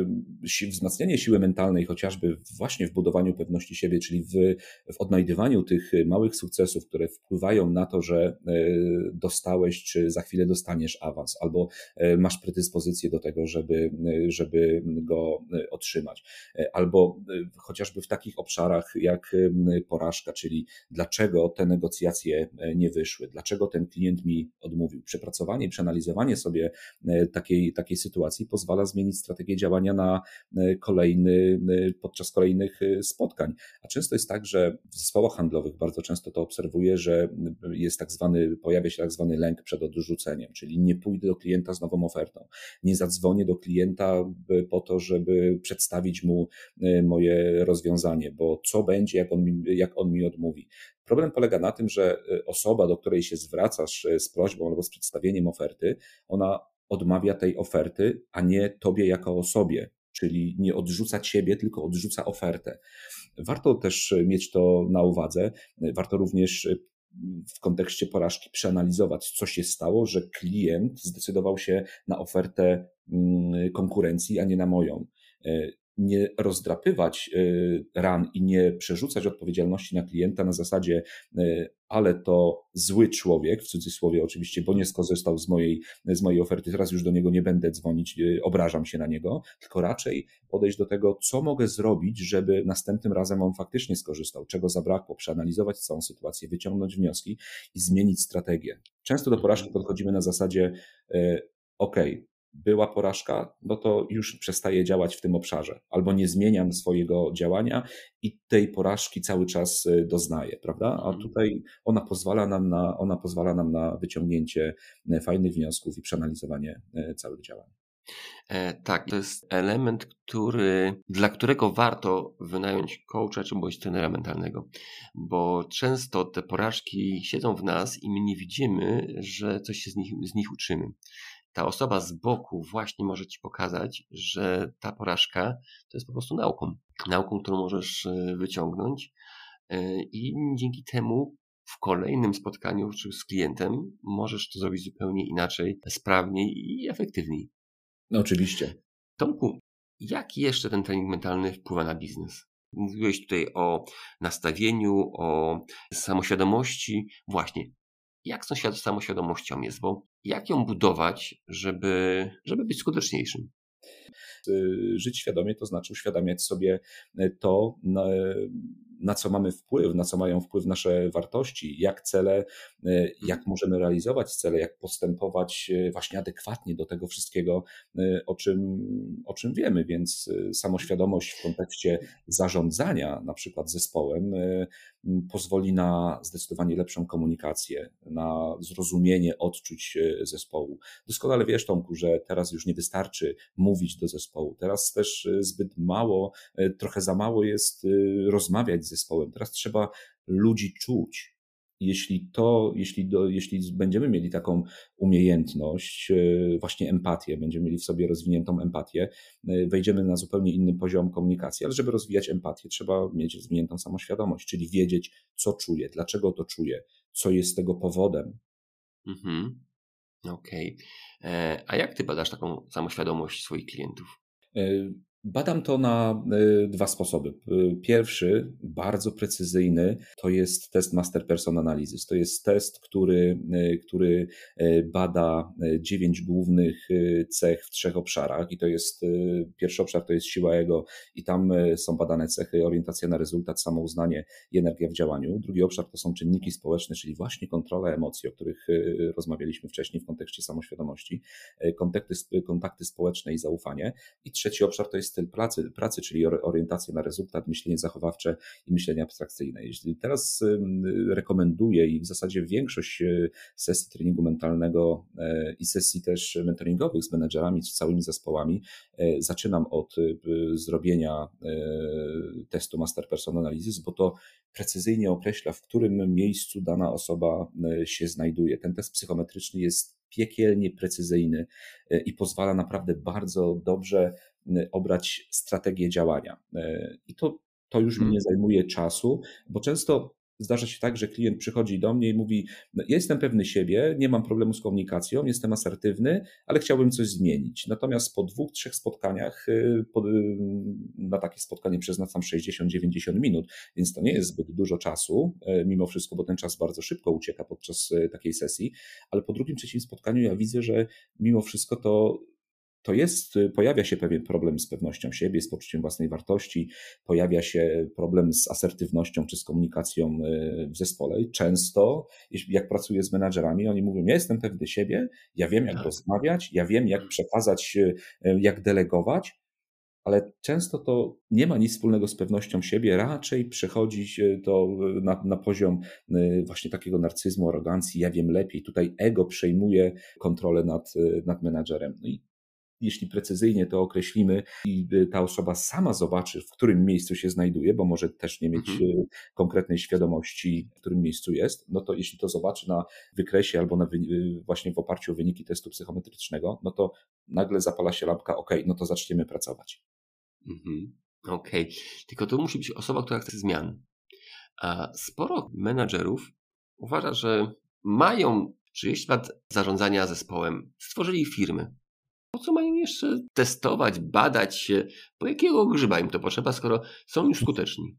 wzmacnianie siły mentalnej, chociażby właśnie w budowaniu pewności siebie, czyli w, w odnajdywaniu tych małych sukcesów, które wpływają na to, że dostałeś, czy za chwilę dostaniesz awans, albo masz predyspozycję do tego, żeby, żeby go otrzymać, albo chociażby w takich obszarach jak porażka, czyli dlaczego te negocjacje nie wyszły, dlaczego ten klient mi odmówił. Przepracowanie, przeanalizowanie sobie takiej takiej, sytuacji pozwala zmienić strategię działania na e, kolejny, e, podczas kolejnych e, spotkań. A często jest tak, że w zespołach handlowych bardzo często to obserwuję, że jest tak zwany, pojawia się tak zwany lęk przed odrzuceniem, czyli nie pójdę do klienta z nową ofertą, nie zadzwonię do klienta po to, żeby przedstawić mu moje rozwiązanie, bo co będzie, jak on mi, jak on mi odmówi. Problem polega na tym, że osoba, do której się zwracasz z prośbą albo z przedstawieniem oferty, ona odmawia tej oferty, a nie tobie jako osobie, czyli nie odrzuca ciebie, tylko odrzuca ofertę. Warto też mieć to na uwadze. Warto również w kontekście porażki przeanalizować, co się stało, że klient zdecydował się na ofertę mm, konkurencji, a nie na moją nie rozdrapywać y, ran i nie przerzucać odpowiedzialności na klienta na zasadzie, y, ale to zły człowiek, w cudzysłowie oczywiście, bo nie skorzystał z mojej, z mojej oferty, teraz już do niego nie będę dzwonić, y, obrażam się na niego, tylko raczej podejść do tego, co mogę zrobić, żeby następnym razem on faktycznie skorzystał, czego zabrakło, przeanalizować całą sytuację, wyciągnąć wnioski i zmienić strategię. Często do porażki podchodzimy na zasadzie, OK, była porażka, no to już przestaje działać w tym obszarze, albo nie zmieniam swojego działania i tej porażki cały czas y, doznaję, prawda? A mhm. tutaj ona pozwala nam na, ona pozwala nam na wyciągnięcie y, fajnych wniosków i przeanalizowanie y, całych działań. E, tak, to jest element, który, dla którego warto wynająć coacha czy bądź trenera mentalnego, bo często te porażki siedzą w nas i my nie widzimy, że coś się z nich, z nich uczymy ta osoba z boku właśnie może ci pokazać, że ta porażka to jest po prostu nauką. Nauką, którą możesz e, wyciągnąć e, i dzięki temu w kolejnym spotkaniu czy z klientem możesz to zrobić zupełnie inaczej, sprawniej i efektywniej. No oczywiście. Tomku, jak jeszcze ten trening mentalny wpływa na biznes? Mówiłeś tutaj o nastawieniu, o samoświadomości. Właśnie, jak z tą samoświadomością jest, bo jak ją budować, żeby, żeby być skuteczniejszym? Żyć świadomie to znaczy uświadamiać sobie to, na co mamy wpływ, na co mają wpływ nasze wartości, jak cele, e, jak możemy realizować cele, jak postępować e, właśnie adekwatnie do tego wszystkiego, e, o czym, o czym wiemy. Więc samoświadomość w kontekście zarządzania na przykład zespołem pozwoli na zdecydowanie lepszą komunikację, na zrozumienie odczuć zespołu. Doskonale wiesz, Tomku, że teraz już nie wystarczy mówić do zespołu. Teraz też zbyt mało, trochę za mało jest rozmawiać zespołem. Teraz trzeba ludzi czuć. Jeśli to, jeśli, do, jeśli będziemy mieli taką umiejętność, e, właśnie empatię, będziemy mieli w sobie rozwiniętą empatię, e, wejdziemy na zupełnie inny poziom komunikacji, ale żeby rozwijać empatię, trzeba mieć rozwiniętą samoświadomość, czyli wiedzieć, co czuję, dlaczego to czuję, co jest tego powodem. Mhm. Okej. Okay. E, a jak ty badasz taką samoświadomość swoich klientów? Badam to na y, dwa sposoby. Y, pierwszy, bardzo precyzyjny, to jest test Master Person Analysis. To jest test, który, y, który bada dziewięć głównych cech w trzech obszarach i to jest pierwszy obszar to jest siła ego i tam są badane cechy orientacja na rezultat, samouznanie i energia w działaniu. Drugi obszar to są czynniki społeczne, czyli właśnie kontrola emocji, o których rozmawialiśmy wcześniej w kontekście samoświadomości, kontakty, kontakty społeczne i zaufanie. I trzeci obszar to jest styl pracy, pracy, czyli orientacja na rezultat, myślenie zachowawcze i myślenie abstrakcyjne. Jeśli teraz rekomenduję i w zasadzie większość e, sesji treningu mentalnego e, i sesji też mentoringowych z menedżerami, z całymi zespołami, e, zaczynam od zrobienia testu Master Person Analysis, bo to precyzyjnie określa, w którym miejscu dana osoba się znajduje. Ten test psychometryczny jest piekielnie precyzyjny e, i pozwala naprawdę bardzo dobrze obrać strategię działania. E, I to, to już mi hmm. nie zajmuje czasu, bo często zdarza się tak, że klient przychodzi do mnie i mówi: no, Ja jestem pewny siebie, nie mam problemu z komunikacją, jestem asertywny, ale chciałbym coś zmienić. Natomiast po dwóch, trzech spotkaniach, y, na takie spotkanie przeznaczam 60-90 minut, więc to nie jest zbyt dużo czasu, mimo wszystko, bo ten czas bardzo szybko ucieka podczas takiej sesji, ale po drugim, trzecim spotkaniu ja widzę, że mimo wszystko to to jest, y, pojawia się pewien problem z pewnością siebie, z poczuciem własnej wartości, pojawia się problem z asertywnością czy z komunikacją y, w zespole. Często, jak pracuję z menadżerami, oni mówią: Ja jestem pewny siebie, ja wiem, jak tak. rozmawiać, ja wiem, jak przekazać, y, jak delegować, ale często to nie ma nic wspólnego z pewnością siebie, raczej przechodzi to na, na poziom właśnie takiego narcyzmu, arogancji, ja wiem lepiej. Tutaj ego przejmuje kontrolę nad, nad menadżerem. No i jeśli precyzyjnie to określimy i ta osoba sama zobaczy, w którym miejscu się znajduje, bo może też nie mieć mhm. E, konkretnej świadomości, w którym miejscu jest, no to jeśli to zobaczy na wykresie albo na, e, właśnie w oparciu o wyniki testu psychometrycznego, no to nagle zapala się lampka, ok, no to zaczniemy pracować. Mhm. Okej, okay. tylko to musi być osoba, która chce zmian. A sporo menadżerów uważa, że mają 30 lat zarządzania zespołem, stworzyli firmy, po co mają jeszcze testować, badać się? Po jakiego grzyba im to potrzeba, skoro są już skuteczni?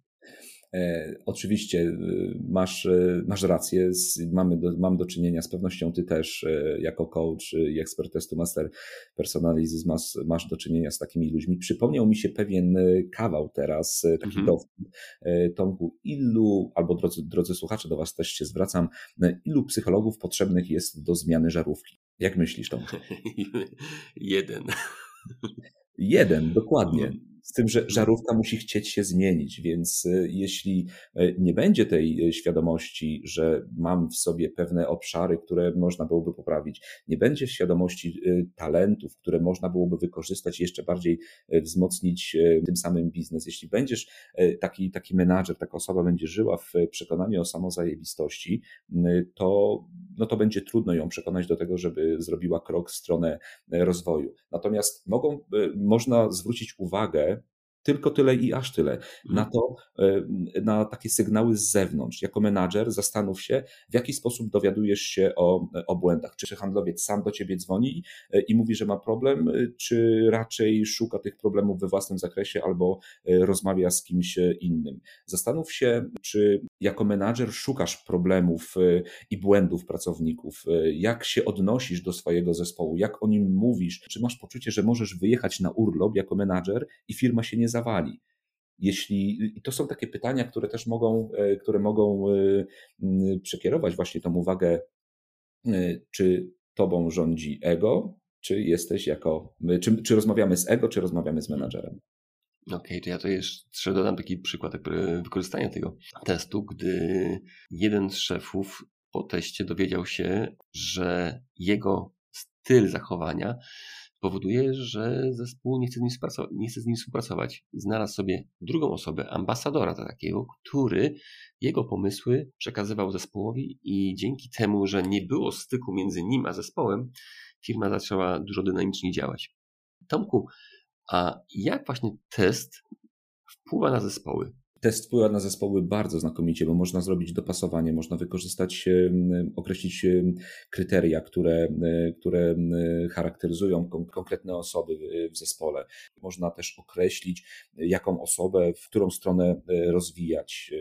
E, oczywiście y, masz, y, masz rację, mamy do, mam do czynienia z pewnością, ty też e, jako coach i ekspert testu master personalizm masz, masz do czynienia z takimi ludźmi. Przypomniał mi się pewien e, kawał teraz, taki mhm. dowód. Tomku, ilu, albo drodzy, drodzy słuchacze, do was też się zwracam, ilu psychologów potrzebnych jest do zmiany żarówki? Jak myślisz, Tomku? Jeden. Jeden, dokładnie. Z tym, że żarówka musi chcieć się zmienić, więc y, jeśli y, nie będzie tej y, świadomości, że mam w sobie pewne obszary, które można byłoby poprawić, nie będzie świadomości talentów, które można byłoby wykorzystać i jeszcze bardziej wzmocnić tym samym biznes, jeśli będziesz taki, taki menadżer, taka osoba będzie żyła w przekonaniu o samozajebistości, to, no to będzie trudno ją przekonać do tego, żeby zrobiła krok w stronę rozwoju. Natomiast mogą, można zwrócić uwagę tylko tyle i aż tyle. Na mhm. to, e, na takie sygnały z zewnątrz. Jako menadżer zastanów się, w jaki sposób dowiadujesz się o, o błędach. Czy handlowiec sam do ciebie dzwoni e, i mówi, że ma problem, e, czy raczej szuka tych problemów we własnym zakresie albo rozmawia z kimś innym. Zastanów się, czy jako menadżer szukasz problemów i błędów pracowników, jak się odnosisz do swojego zespołu, jak o nim mówisz, czy masz poczucie, że możesz wyjechać na urlop jako menadżer i firma się nie Jeśli, I to są takie pytania, które też mogą, e, które mogą e, przekierować właśnie tą uwagę, e, czy tobą rządzi ego, czy jesteś jako, czy, czy rozmawiamy z ego, czy rozmawiamy z menadżerem. Okej, okay, to ja to jeszcze dodam taki przykład wykorzystania tego testu, gdy jeden z szefów po teście dowiedział się, że jego styl zachowania powoduje, że zespół nie chce nie chce z nim współpracować. Znalazł sobie drugą osobę, ambasadora takiego, który jego pomysły przekazywał zespołowi i dzięki temu, że nie było styku między nim a zespołem, firma zaczęła dużo dynamiczniej działać. Tomku, a jak właśnie test wpływa na zespoły? Test wpływa na zespoły bardzo znakomicie, bo można zrobić dopasowanie, można wykorzystać, określić kryteria, które, które charakteryzują konkretne osoby w zespole. Można też określić, jaką osobę, w którą stronę e, rozwijać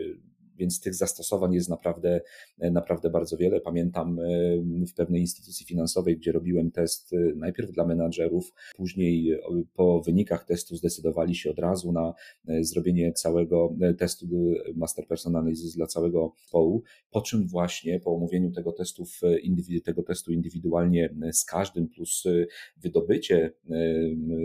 więc tych zastosowań jest naprawdę, naprawdę bardzo wiele. Pamiętam e, w pewnej instytucji finansowej, gdzie robiłem test e, najpierw dla menadżerów, później e, po wynikach testu zdecydowali się od razu na zrobienie całego testu Master Personalizes dla całego zespołu, po czym właśnie po omówieniu tego, tego testu indywidualnie z każdym, plus wydobycie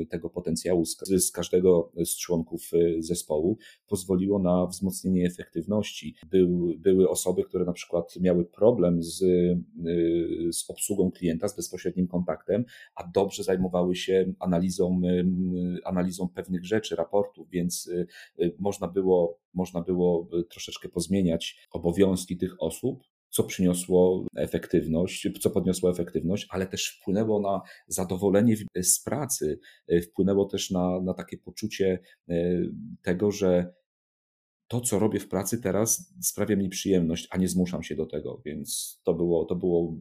tego potencjału z, z każdego z członków zespołu pozwoliło na wzmocnienie efektywności był, były osoby, które na przykład miały problem z, y, z obsługą klienta, z bezpośrednim kontaktem, a dobrze zajmowały się analizą, y, analizą pewnych rzeczy, raportów, więc y, można było, można było troszeczkę pozmieniać obowiązki tych osób, co przyniosło efektywność, co podniosło efektywność, ale też wpłynęło na zadowolenie z pracy, wpłynęło też na, na takie poczucie tego, że to, co robię w pracy teraz, sprawia mi przyjemność, a nie zmuszam się do tego. Więc to było, to było,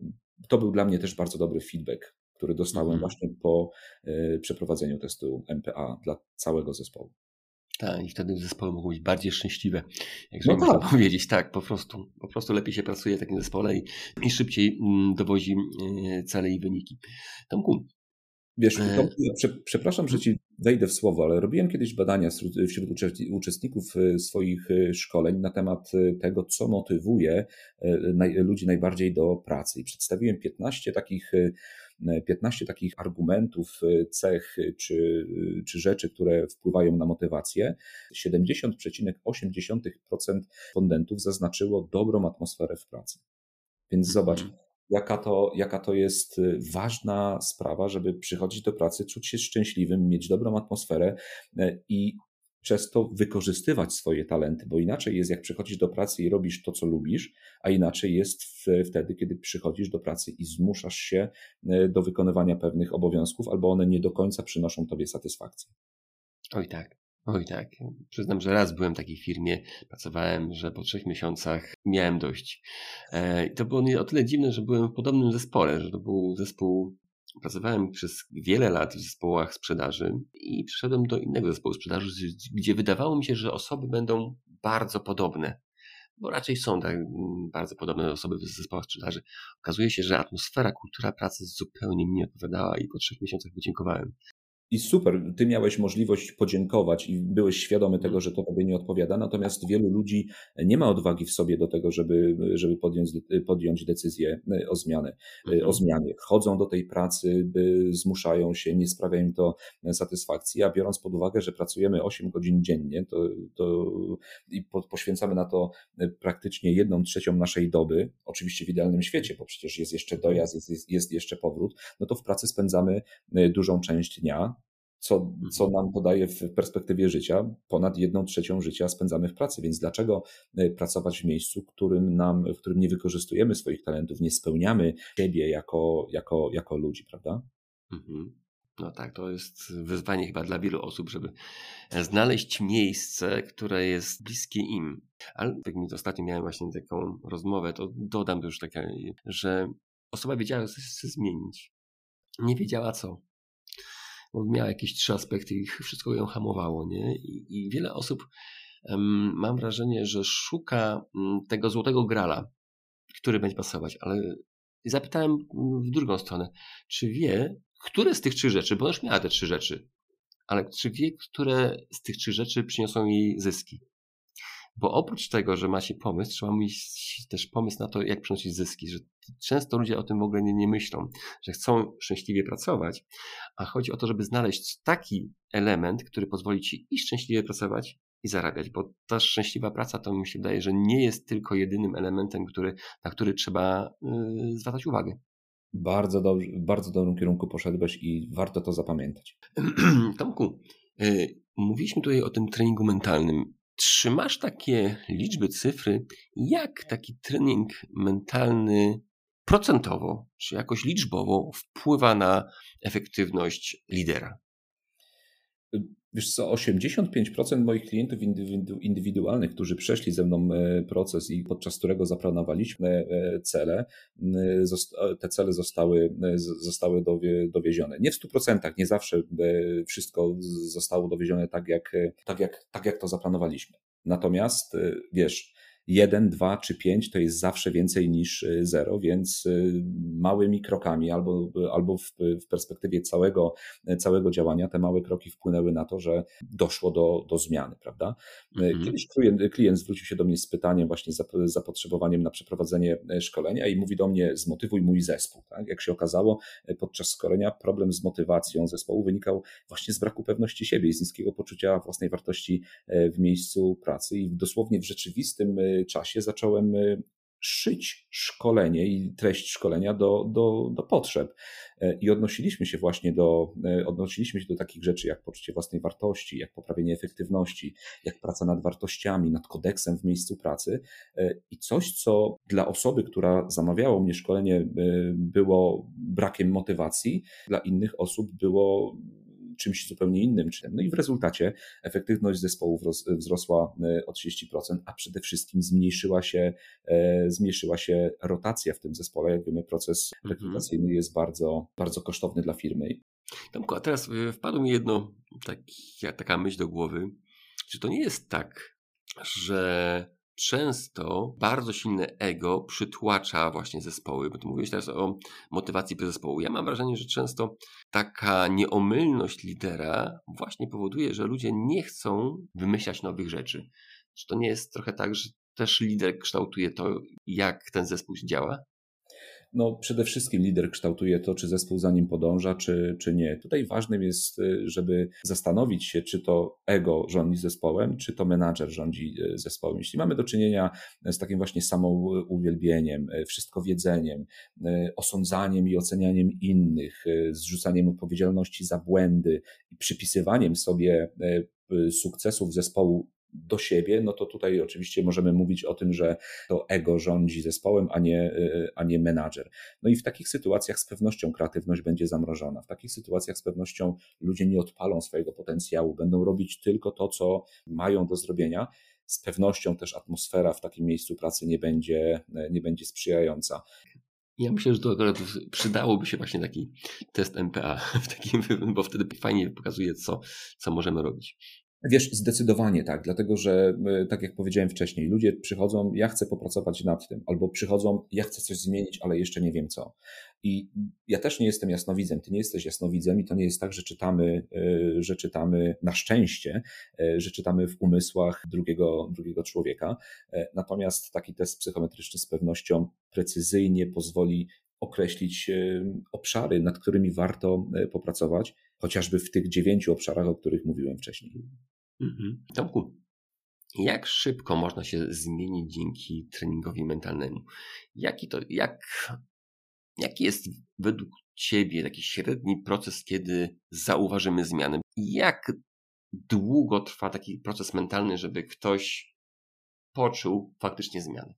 to był dla mnie też bardzo dobry feedback, który dostałem mhm. właśnie po y, przeprowadzeniu testu MPA dla całego zespołu. Tak, i wtedy zespoły mogą być bardziej szczęśliwe, jak no można tak. powiedzieć. Tak, po prostu, po prostu lepiej się pracuje w takim zespole i, i szybciej mm, dowozi e, cele i wyniki. Tomku, Wiesz, e, to, przepraszam, że ci wejdę w słowo, ale robiłem kiedyś badania wśród uczestników e, swoich szkoleń na temat tego, co motywuje ludzi najbardziej do pracy. I przedstawiłem 15 takich 15 takich argumentów, y, cech y, czy, y, czy rzeczy, które wpływają na motywację. 70,8% respondentów zaznaczyło dobrą atmosferę w pracy. Więc zobacz, mhm. Jaka to, jaka to jest ważna sprawa, żeby przychodzić do pracy, czuć się szczęśliwym, mieć dobrą atmosferę i przez to wykorzystywać swoje talenty, bo inaczej jest, jak przychodzisz do pracy i robisz to, co lubisz, a inaczej jest wtedy, kiedy przychodzisz do pracy i zmuszasz się e, do wykonywania pewnych obowiązków, albo one nie do końca przynoszą tobie satysfakcji. Oj tak. Oj tak. Przyznam, że raz byłem w takiej firmie, pracowałem, że po trzech miesiącach miałem dość. E, I to było o tyle dziwne, że byłem w podobnym zespole, że to był zespół Pracowałem przez wiele lat w zespołach sprzedaży i przyszedłem do innego zespołu sprzedaży, gdzie wydawało mi się, że osoby będą bardzo podobne, bo raczej są tak mm, bardzo podobne osoby w zespołach sprzedaży. Okazuje się, że atmosfera, kultura pracy zupełnie mi nie odpowiadała i po trzech miesiącach wydziękowałem. I super, ty miałeś możliwość podziękować i byłeś świadomy tego, że to tobie nie odpowiada, natomiast wielu ludzi nie ma odwagi w sobie do tego, żeby, żeby podjąć, podjąć decyzję e, o, zmianę, e, mhm. o zmianie. Chodzą do tej pracy, zmuszają się, nie sprawia im to satysfakcji, a biorąc pod uwagę, że pracujemy 8 godzin dziennie to, to i po, poświęcamy na to e, praktycznie jedną trzecią naszej doby, oczywiście w idealnym świecie, bo przecież jest jeszcze dojazd, jest, jest, jest jeszcze powrót, no to w pracy spędzamy dużą część dnia, co, co mhm. nam podaje w perspektywie życia. Ponad jedną trzecią życia spędzamy w pracy, więc dlaczego e, pracować w miejscu, którym nam, w którym nie wykorzystujemy swoich talentów, nie spełniamy siebie jako, jako, jako ludzi, prawda? Mhm. No tak, to jest wyzwanie chyba dla wielu osób, żeby znaleźć miejsce, które jest bliskie im. Ale tak mi ostatnio miałem właśnie taką rozmowę, to dodam już takie, że osoba wiedziała, co chce zmienić. Nie wiedziała co bo miała jakieś trzy aspekty i wszystko ją hamowało, nie? I, i wiele osób, um, mam wrażenie, że szuka um, tego złotego grala, który będzie pasować, ale zapytałem w drugą stronę, czy wie, które z tych trzy rzeczy, bo już miała te trzy rzeczy, ale czy wie, które z tych trzy rzeczy przyniosą jej zyski? Bo oprócz tego, że ma się pomysł, trzeba mieć też pomysł na to, jak przynosić zyski, że często ludzie o tym w ogóle nie, nie myślą, że chcą szczęśliwie pracować, a chodzi o to, żeby znaleźć taki element, który pozwoli ci i szczęśliwie pracować, i zarabiać, bo ta szczęśliwa praca to mi się wydaje, że nie jest tylko jedynym elementem, który, na który trzeba yy, zwracać uwagę. Bardzo dobrze, w bardzo dobrym kierunku poszedłeś i warto to zapamiętać. Tomku, yy, mówiliśmy tutaj o tym treningu mentalnym. Trzymasz takie liczby, cyfry, jak taki trening mentalny procentowo, czy jakoś liczbowo wpływa na efektywność lidera? Wiesz co, 85% moich klientów indywidualnych, którzy przeszli ze mną e, proces i podczas którego zaplanowaliśmy e, cele, te cele zostały, zostały dowiezione. Nie w 100%, nie zawsze e, wszystko zostało dowiezione tak jak, tak jak, tak jak to zaplanowaliśmy. Natomiast wiesz, 1, 2 czy 5 to jest zawsze więcej niż 0, y, więc y, małymi krokami albo, albo w, w, perspektywie całego, całego działania te małe kroki wpłynęły na to, że doszło do, do zmiany, prawda? Y, mhm. Kiedyś klient, klient zwrócił się do mnie z pytaniem właśnie zapotrzebowaniem na przeprowadzenie szkolenia i mówi do mnie zmotywuj mój zespół. Tak? Jak się okazało, podczas szkolenia problem z motywacją zespołu wynikał właśnie z braku pewności siebie i z niskiego poczucia własnej wartości w miejscu pracy i dosłownie w rzeczywistym czasie zacząłem y, szyć szkolenie i treść szkolenia do, do, do potrzeb. E, I odnosiliśmy się właśnie do, e, odnosiliśmy się do takich rzeczy jak poczucie własnej wartości, jak poprawienie efektywności, jak praca nad wartościami, nad kodeksem w miejscu pracy. E, I coś, co dla osoby, która zamawiała mnie szkolenie, było brakiem motywacji, dla innych osób było czymś zupełnie innym. No i w rezultacie efektywność zespołu wzrosła o 30%, a przede wszystkim zmniejszyła się, zmniejszyła się rotacja w tym zespole. Jak wiemy, proces mhm. rekrutacyjny jest bardzo, bardzo kosztowny dla firmy. Tomku, a teraz wpadło mi jedno, taki, taka myśl do głowy. Czy to nie jest tak, że często bardzo silne ego przytłacza właśnie zespoły, bo ty mówiłeś teraz o motywacji zespołu. Ja mam wrażenie, że często taka nieomylność lidera właśnie powoduje, że ludzie nie chcą wymyślać nowych rzeczy. Czy to nie jest trochę tak, że też lider kształtuje to, jak ten zespół działa? No przede wszystkim lider kształtuje to, czy zespół za nim podąża, czy, czy nie. Tutaj ważnym jest, y, żeby zastanowić się, czy to ego rządzi zespołem, czy to menadżer rządzi y, zespołem. Jeśli mamy do czynienia z takim właśnie samouwielbieniem, y, wszystko wiedzeniem, osądzaniem i ocenianiem innych, zrzucaniem odpowiedzialności za błędy i przypisywaniem sobie sukcesów zespołu do siebie, no to tutaj oczywiście możemy mówić o tym, że to ego rządzi zespołem, a nie, y, a nie menadżer. No i w takich sytuacjach z pewnością kreatywność będzie zamrożona. W takich sytuacjach z pewnością ludzie nie odpalą swojego potencjału, będą robić tylko to, co mają do zrobienia. Z pewnością też atmosfera w takim miejscu pracy nie będzie, nie będzie sprzyjająca. Ja myślę, że to akurat przydałoby się właśnie taki test MPA, w takim, bo wtedy fajnie pokazuje, co, co możemy robić. Wiesz, zdecydowanie tak, dlatego że, e, tak jak powiedziałem wcześniej, ludzie przychodzą, ja chcę popracować nad tym, albo przychodzą, ja chcę coś zmienić, ale jeszcze nie wiem co. I ja też nie jestem jasnowidzem, ty nie jesteś jasnowidzem i to nie jest tak, że czytamy, e, że czytamy na szczęście, e, że czytamy w umysłach drugiego, drugiego człowieka. Natomiast taki test psychometryczny z pewnością precyzyjnie pozwoli określić obszary, nad którymi warto popracować, chociażby w tych dziewięciu obszarach, o których mówiłem wcześniej. Mhm. Tomku, jak szybko można się zmienić dzięki treningowi mentalnemu? Jaki to, jak, jaki jest według Ciebie taki średni proces, kiedy zauważymy zmiany? Jak długo trwa taki proces mentalny, żeby ktoś poczuł faktycznie zmiany?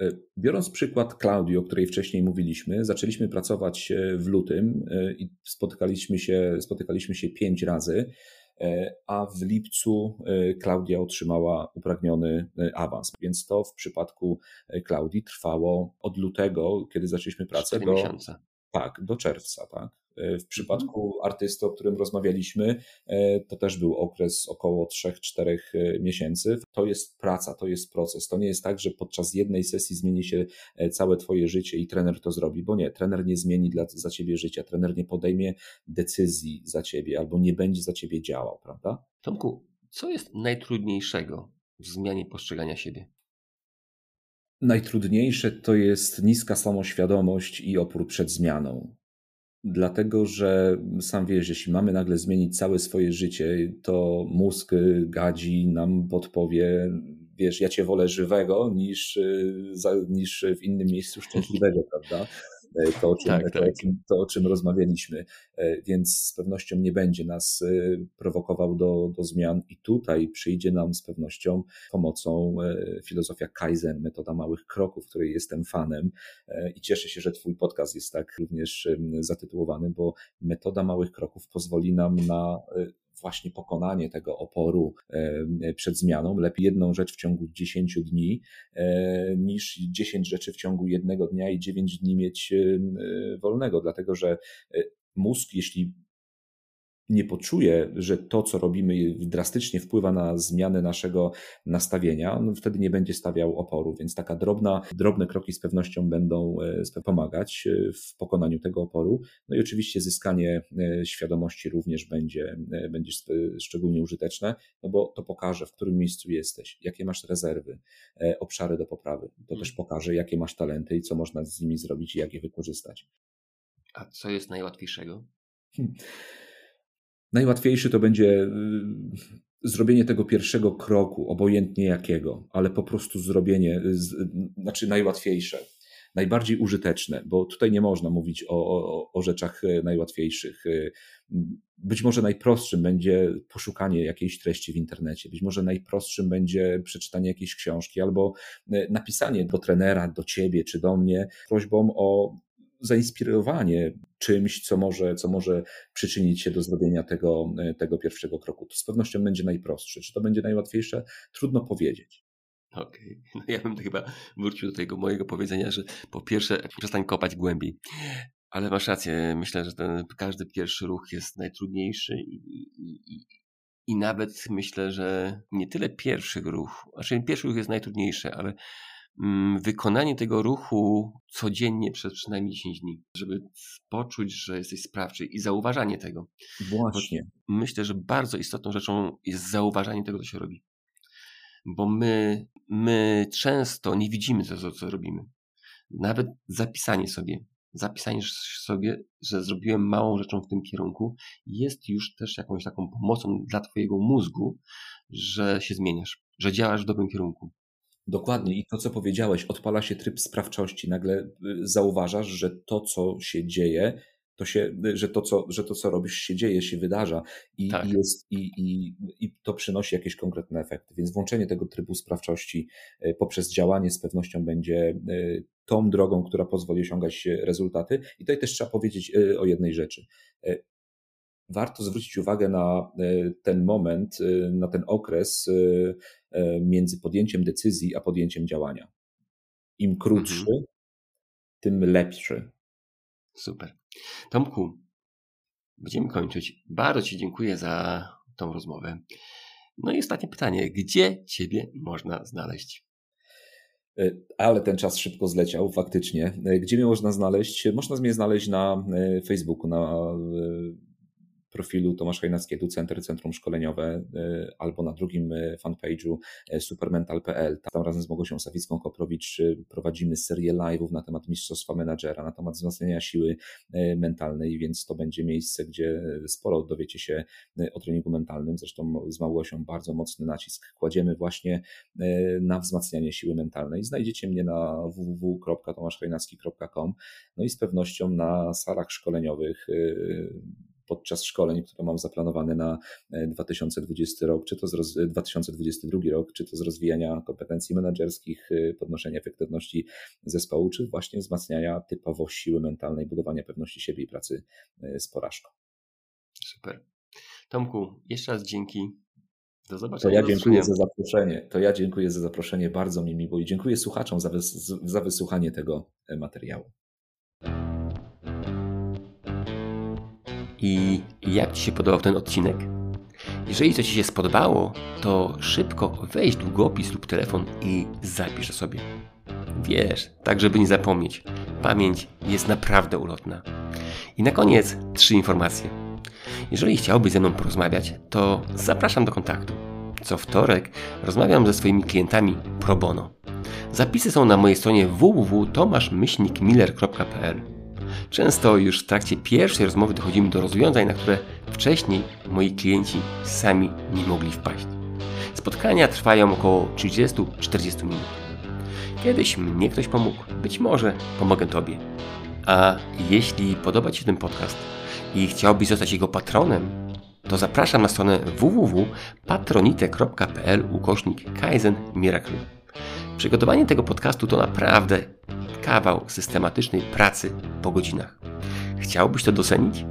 E, biorąc przykład Klaudii, o której wcześniej mówiliśmy, zaczęliśmy pracować e, w lutym e, i spotykaliśmy się, spotykaliśmy się pięć razy. E, a w lipcu e, Klaudia otrzymała upragniony e, awans. Więc to w przypadku Klaudii trwało od lutego, kiedy zaczęliśmy pracę, do, miesiące. Tak, do czerwca. Tak. W mhm. przypadku artysty, o którym rozmawialiśmy, e, to też był okres około 3-4 e, miesięcy. To jest praca, to jest proces. To nie jest tak, że podczas jednej sesji zmieni się e, całe Twoje życie i trener to zrobi, bo nie, trener nie zmieni dla, za Ciebie życia, trener nie podejmie decyzji za Ciebie albo nie będzie za Ciebie działał, prawda? Tomku, co jest najtrudniejszego w zmianie postrzegania siebie? Najtrudniejsze to jest niska samoświadomość i opór przed zmianą. Dlatego, że sam wiesz, jeśli mamy nagle zmienić całe swoje życie, to mózg gadzi nam podpowie, wiesz, ja cię wolę żywego niż, niż w innym miejscu szczęśliwego, prawda? E, to o, czym, tak, to, tak. O czym, to, o czym rozmawialiśmy, e, więc z pewnością nie będzie nas e, prowokował do, do zmian i tutaj przyjdzie nam z pewnością pomocą filozofia Kaizen, metoda małych kroków, której jestem fanem i cieszę się, że Twój podcast jest tak również zatytułowany, bo metoda małych kroków pozwoli nam na właśnie pokonanie tego oporu przed zmianą. Lepiej jedną rzecz w ciągu 10 dni e, niż 10 rzeczy w ciągu jednego dnia i 9 dni mieć wolnego, dlatego że e, mózg, jeśli nie poczuje, że to, co robimy, drastycznie wpływa na zmianę naszego nastawienia, no wtedy nie będzie stawiał oporu. Więc taka drobna, drobne kroki z pewnością będą e, pomagać e, w pokonaniu tego oporu. No i oczywiście zyskanie e, świadomości również będzie, będzie szczególnie użyteczne, no bo to pokaże, w którym miejscu jesteś, jakie masz rezerwy, obszary do poprawy. To też pokaże, jakie masz talenty i co można z nimi zrobić i jak je wykorzystać. A co jest najłatwiejszego? Hmm. Najłatwiejszy to będzie y, zrobienie tego pierwszego kroku, obojętnie jakiego, ale po prostu zrobienie, y, znaczy najłatwiejsze, najbardziej użyteczne, bo tutaj nie można mówić o, o, o rzeczach y, najłatwiejszych. Być może najprostszym będzie poszukanie jakiejś treści w internecie, być może najprostszym będzie przeczytanie jakiejś książki albo napisanie do trenera, do ciebie czy do mnie prośbą o zainspirowanie czymś, co może, co może przyczynić się do zrobienia tego, tego pierwszego kroku. To z pewnością będzie najprostsze. Czy to będzie najłatwiejsze? Trudno powiedzieć. Okej, okay. no ja bym chyba wrócił do tego mojego powiedzenia, że po pierwsze przestań kopać głębiej. Ale masz rację, myślę, że ten każdy pierwszy ruch jest najtrudniejszy i, i, i, i nawet myślę, że nie tyle pierwszy ruch, znaczy pierwszy ruch jest najtrudniejszy, ale wykonanie tego ruchu codziennie przez przynajmniej 10 dni, żeby poczuć, że jesteś sprawczy i zauważanie tego. Właśnie. Bo myślę, że bardzo istotną rzeczą jest zauważanie tego, co się robi. Bo my, my często nie widzimy tego, co robimy. Nawet zapisanie sobie zapisanie sobie, że zrobiłem małą rzeczą w tym kierunku, jest już też jakąś taką pomocą dla Twojego mózgu, że się zmieniasz, że działasz w dobrym kierunku. Dokładnie. I to, co powiedziałeś, odpala się tryb sprawczości. Nagle y, zauważasz, że to, co się dzieje, to się, że to, co, że to, co robisz, się dzieje, się wydarza i, tak. i, jest, i, i, i to przynosi jakieś konkretne efekty. Więc włączenie tego trybu sprawczości y, poprzez działanie z pewnością będzie y, tą drogą, która pozwoli osiągać rezultaty. I tutaj też trzeba powiedzieć o jednej rzeczy. Warto zwrócić uwagę na ten moment, na ten okres między podjęciem decyzji a podjęciem działania. Im krótszy, mhm. tym lepszy. Super. Tomku, będziemy kończyć. Bardzo Ci dziękuję za tą rozmowę. No i ostatnie pytanie. Gdzie Ciebie można znaleźć? E, ale ten czas szybko zleciał, faktycznie. E, gdzie mnie można znaleźć? Można mnie znaleźć na e, Facebooku, na profilu Tomasz Hajnacki EduCenter, Centrum Szkoleniowe, e, albo na drugim e, fanpage'u e, supermental.pl. Tam razem z Mogosią Sawicką-Koprowicz prowadzimy serię live'ów na temat mistrzostwa menadżera, na temat wzmacniania siły mentalnej, więc to będzie miejsce, gdzie sporo dowiecie się o treningu mentalnym. Zresztą z Małgosią bardzo mocny nacisk kładziemy właśnie na wzmacnianie siły mentalnej. Znajdziecie mnie na www.tomaszhajnacki.com no i z pewnością na salach szkoleniowych podczas szkoleń, które mam zaplanowane na 2020 e, rok, czy to z 2022 rok, czy to z rozwijania kompetencji menedżerskich, e, podnoszenia efektywności zespołu, czy właśnie wzmacniania typowo siły mentalnej, budowania pewności siebie i pracy e, z porażką. Super. Tomku, jeszcze raz dzięki. Do zobaczenia. To ja dziękuję za zaproszenie. To ja dziękuję za zaproszenie. Bardzo mi miło i dziękuję słuchaczom za, wys za wysłuchanie tego materiału. I jak Ci się podobał ten odcinek? Jeżeli coś Ci się spodobało, to szybko weź długopis lub telefon i zapisz sobie. Wiesz, tak żeby nie zapomnieć. Pamięć jest naprawdę ulotna. I na koniec trzy informacje. Jeżeli chciałbyś ze mną porozmawiać, to zapraszam do kontaktu. Co wtorek rozmawiam ze swoimi klientami pro bono. Zapisy są na mojej stronie www.tomaszmyślnikmiller.pl Często już w trakcie pierwszej rozmowy dochodzimy do rozwiązań, na które wcześniej moi klienci sami nie mogli wpaść. Spotkania trwają około 30-40 minut. Kiedyś mnie ktoś pomógł, być może pomogę Tobie. A jeśli podoba Ci się ten podcast i chciałbyś zostać jego patronem, to zapraszam na stronę www.patronite.pl ukośnik Kaizen Miracle. Przygotowanie tego podcastu to naprawdę kawał systematycznej pracy po godzinach. Chciałbyś to docenić?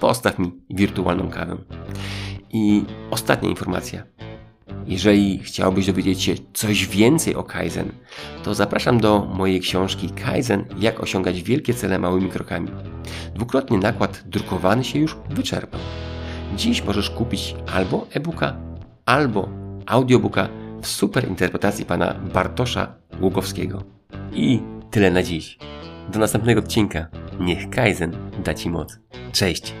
Postaw mi wirtualną kawę. I ostatnia informacja. Jeżeli chciałbyś dowiedzieć się coś więcej o Kaizen, to zapraszam do mojej książki Kaizen Jak osiągać wielkie cele małymi krokami. Dwukrotnie nakład drukowany się już wyczerpał. Dziś możesz kupić albo e-booka, albo audiobooka w super interpretacji pana Bartosza Łukowskiego. I tyle na dziś. Do następnego odcinka. Niech Kaizen da Ci moc. Cześć!